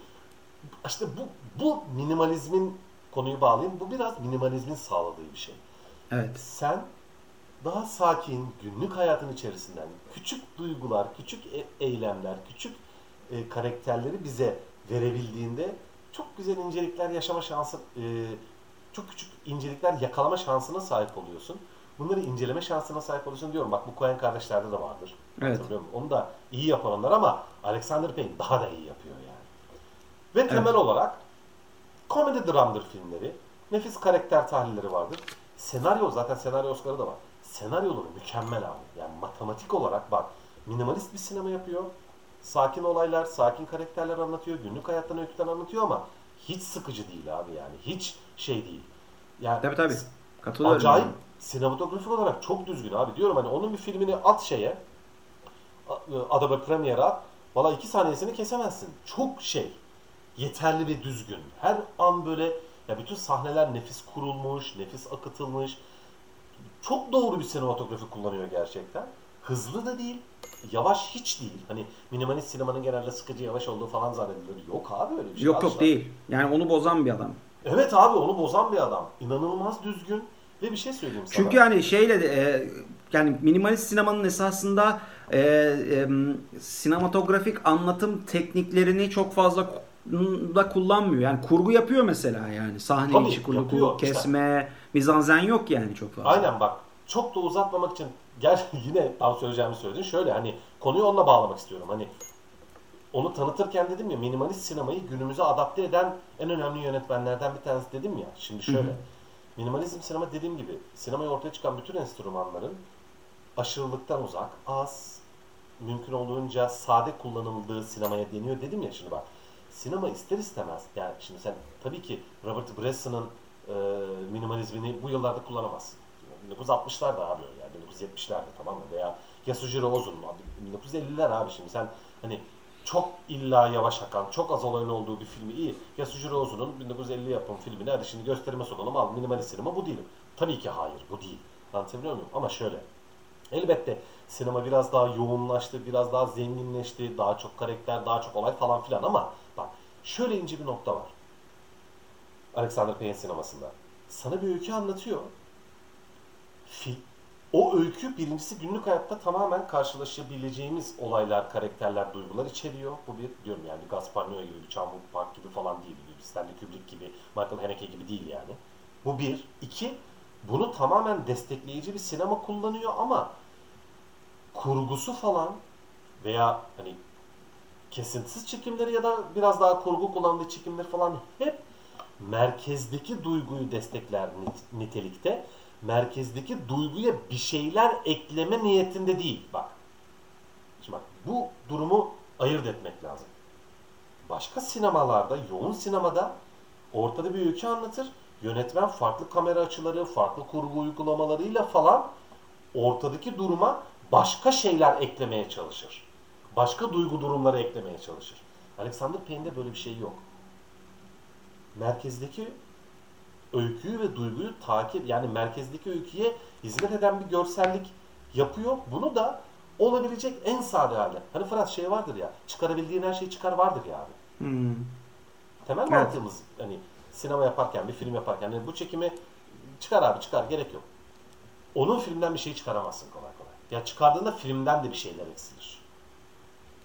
işte bu bu minimalizmin konuyu bağlayayım. Bu biraz minimalizmin sağladığı bir şey. Evet. Sen daha sakin günlük hayatın içerisinden küçük duygular, küçük e- eylemler, küçük e, karakterleri bize verebildiğinde çok güzel incelikler yaşama şansı, e, çok küçük incelikler yakalama şansına sahip oluyorsun. Bunları inceleme şansına sahip oluyorsun diyorum. Bak bu Coen kardeşlerde de vardır. Evet. Hatırlıyor musun? Onu da iyi yapan onlar ama Alexander Payne daha da iyi yapıyor yani. Ve temel olarak komedi dramdır filmleri. Nefis karakter tahlilleri vardır. Senaryo zaten senaryo Oscar'ı da var. Senaryoları mükemmel abi. Yani matematik olarak bak minimalist bir sinema yapıyor. Sakin olaylar, sakin karakterler anlatıyor. Günlük hayattan öyküden anlatıyor ama hiç sıkıcı değil abi yani. Hiç şey değil. Yani Tabii tabii. Katılıyorum. Acayip sinematografik olarak çok düzgün abi. Diyorum hani onun bir filmini at şeye Adobe Premiere'e at. Valla iki saniyesini kesemezsin. Çok şey. Yeterli ve düzgün. Her an böyle ya bütün sahneler nefis kurulmuş, nefis akıtılmış. Çok doğru bir sinematografi kullanıyor gerçekten. Hızlı da değil, yavaş hiç değil. Hani minimalist sinemanın genelde sıkıcı yavaş olduğu falan zannedilir. Yok abi öyle bir şey. Yok yok değil. Yani onu bozan bir adam. Evet abi onu bozan bir adam. İnanılmaz düzgün ve bir şey söyleyeyim sana. Çünkü hani şeyle de e, yani minimalist sinemanın esasında e, e, sinematografik anlatım tekniklerini çok fazla da kullanmıyor. Yani kurgu yapıyor mesela yani. Sahne Tabii, içi kurgu, yapıyor. kesme, mizansen yok yani çok fazla. Aynen bak. Çok da uzatmamak için gel *laughs* yine tam söyleyeceğimi söyledin. Şöyle hani konuyu onunla bağlamak istiyorum. Hani onu tanıtırken dedim ya minimalist sinemayı günümüze adapte eden en önemli yönetmenlerden bir tanesi dedim ya. Şimdi şöyle. Minimalizm sinema dediğim gibi sinemaya ortaya çıkan bütün enstrümanların aşırılıktan uzak, az, mümkün olduğunca sade kullanıldığı sinemaya deniyor dedim ya şimdi bak. Sinema ister istemez yani şimdi sen tabii ki Robert Bresson'ın e, minimalizmini bu yıllarda kullanamazsın. 1960'larda abi yani 1970'lerde tamam mı? Veya Yasujiro Ozu'nun abi 1950'ler abi şimdi sen hani çok illa yavaş akan, çok az olayın olduğu bir filmi iyi. Yasujiro Ozu'nun 1950 yapım filmini hadi şimdi gösterime sokalım al minimalist sinema bu değil. Tabii ki hayır bu değil. Anlatabiliyor muyum? Ama şöyle. Elbette sinema biraz daha yoğunlaştı, biraz daha zenginleşti, daha çok karakter, daha çok olay falan filan ama bak şöyle ince bir nokta var. Alexander Payne sinemasında. Sana bir öykü anlatıyor. Fil, o öykü birincisi günlük hayatta tamamen karşılaşabileceğimiz olaylar, karakterler, duygular içeriyor. Bu bir diyorum yani Gaspar Noé gibi, Chan-wook Park gibi falan değil. Stanley Kubrick gibi, Michael Haneke gibi değil yani. Bu bir. İki, bunu tamamen destekleyici bir sinema kullanıyor ama kurgusu falan veya hani kesintisiz çekimleri ya da biraz daha kurgu kullandığı çekimler falan hep merkezdeki duyguyu destekler nit- nitelikte. Merkezdeki duyguya bir şeyler ekleme niyetinde değil. Bak. Şimdi bak bu durumu ayırt etmek lazım. Başka sinemalarda, yoğun sinemada ortada bir öykü anlatır. Yönetmen farklı kamera açıları, farklı kurgu uygulamalarıyla falan ortadaki duruma başka şeyler eklemeye çalışır. Başka duygu durumları eklemeye çalışır. Alexander Payne'de böyle bir şey yok. Merkezdeki öyküyü ve duyguyu takip yani merkezdeki öyküye hizmet eden bir görsellik yapıyor. Bunu da olabilecek en sade hali. Hani Fırat şey vardır ya, çıkarabildiğin her şeyi çıkar vardır ya abi. Hmm. Temel Evet. mantığımız hani sinema yaparken, bir film yaparken hani bu çekimi çıkar abi çıkar gerek yok. Onun filmden bir şey çıkaramazsın. Ya çıkardığında filmden de bir şeyler eksilir.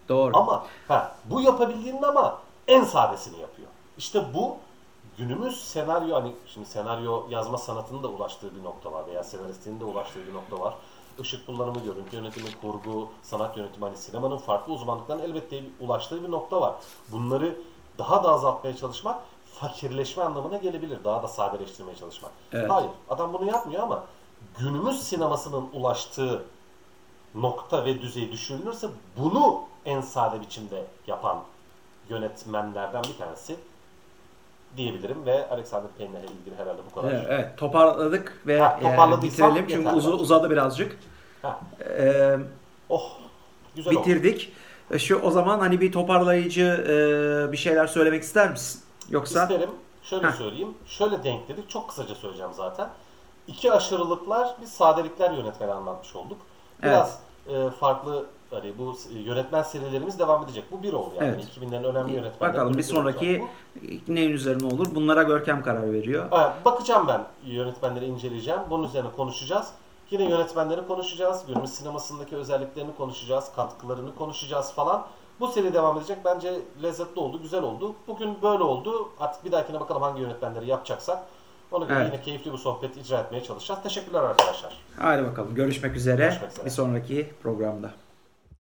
Doğru. Ama ha, bu yapabildiğinde ama en sadesini yapıyor. İşte bu günümüz senaryo hani şimdi senaryo yazma sanatının da ulaştığı bir nokta var veya senaristinin de ulaştığı bir nokta var. Işık kullanımı, görüntü yönetimi, kurgu, sanat yönetimi hani sinemanın farklı uzmanlıklarının elbette ulaştığı bir nokta var. Bunları daha da azaltmaya çalışmak fakirleşme anlamına gelebilir. Daha da sadeleştirmeye çalışmak. Evet. Hayır, adam bunu yapmıyor ama günümüz sinemasının ulaştığı nokta ve düzey düşünülürse bunu en sade biçimde yapan yönetmenlerden bir tanesi diyebilirim ve Alexander Payne'le ilgili herhalde bu kadar. Evet, evet, toparladık ve Ha, toparladıysam bitirelim çünkü bence. uzadı birazcık. Ha, Ee, oh, güzel oldu. bitirdik. E, Şu o zaman hani bir toparlayıcı e, bir şeyler söylemek ister misin? Yoksa İsterim. Şöyle Heh. söyleyeyim. Şöyle denkledik. Çok kısaca söyleyeceğim zaten. İki aşırılıklar, bir sadelikler yönetmeni anlatmış olduk. Biraz e, farklı hani bu yönetmen serilerimiz devam edecek. Bu bir oldu yani. Evet. 2000'lerin önemli yönetmenleri. bakalım bir sonraki neyin üzerine olur? Bunlara Görkem karar veriyor. Ha, bakacağım ben yönetmenleri inceleyeceğim. Bunun üzerine konuşacağız. Yine yönetmenleri konuşacağız. Günümüz sinemasındaki özelliklerini konuşacağız. Katkılarını konuşacağız falan. Bu seri devam edecek. Bence lezzetli oldu, güzel oldu. Bugün böyle oldu. Artık bir dahakine bakalım hangi yönetmenleri yapacaksak. Ona göre Evet. yine keyifli bir sohbet icra etmeye çalışacağız. Teşekkürler arkadaşlar. Hadi bakalım görüşmek üzere. Görüşmek üzere. Bir sonraki programda.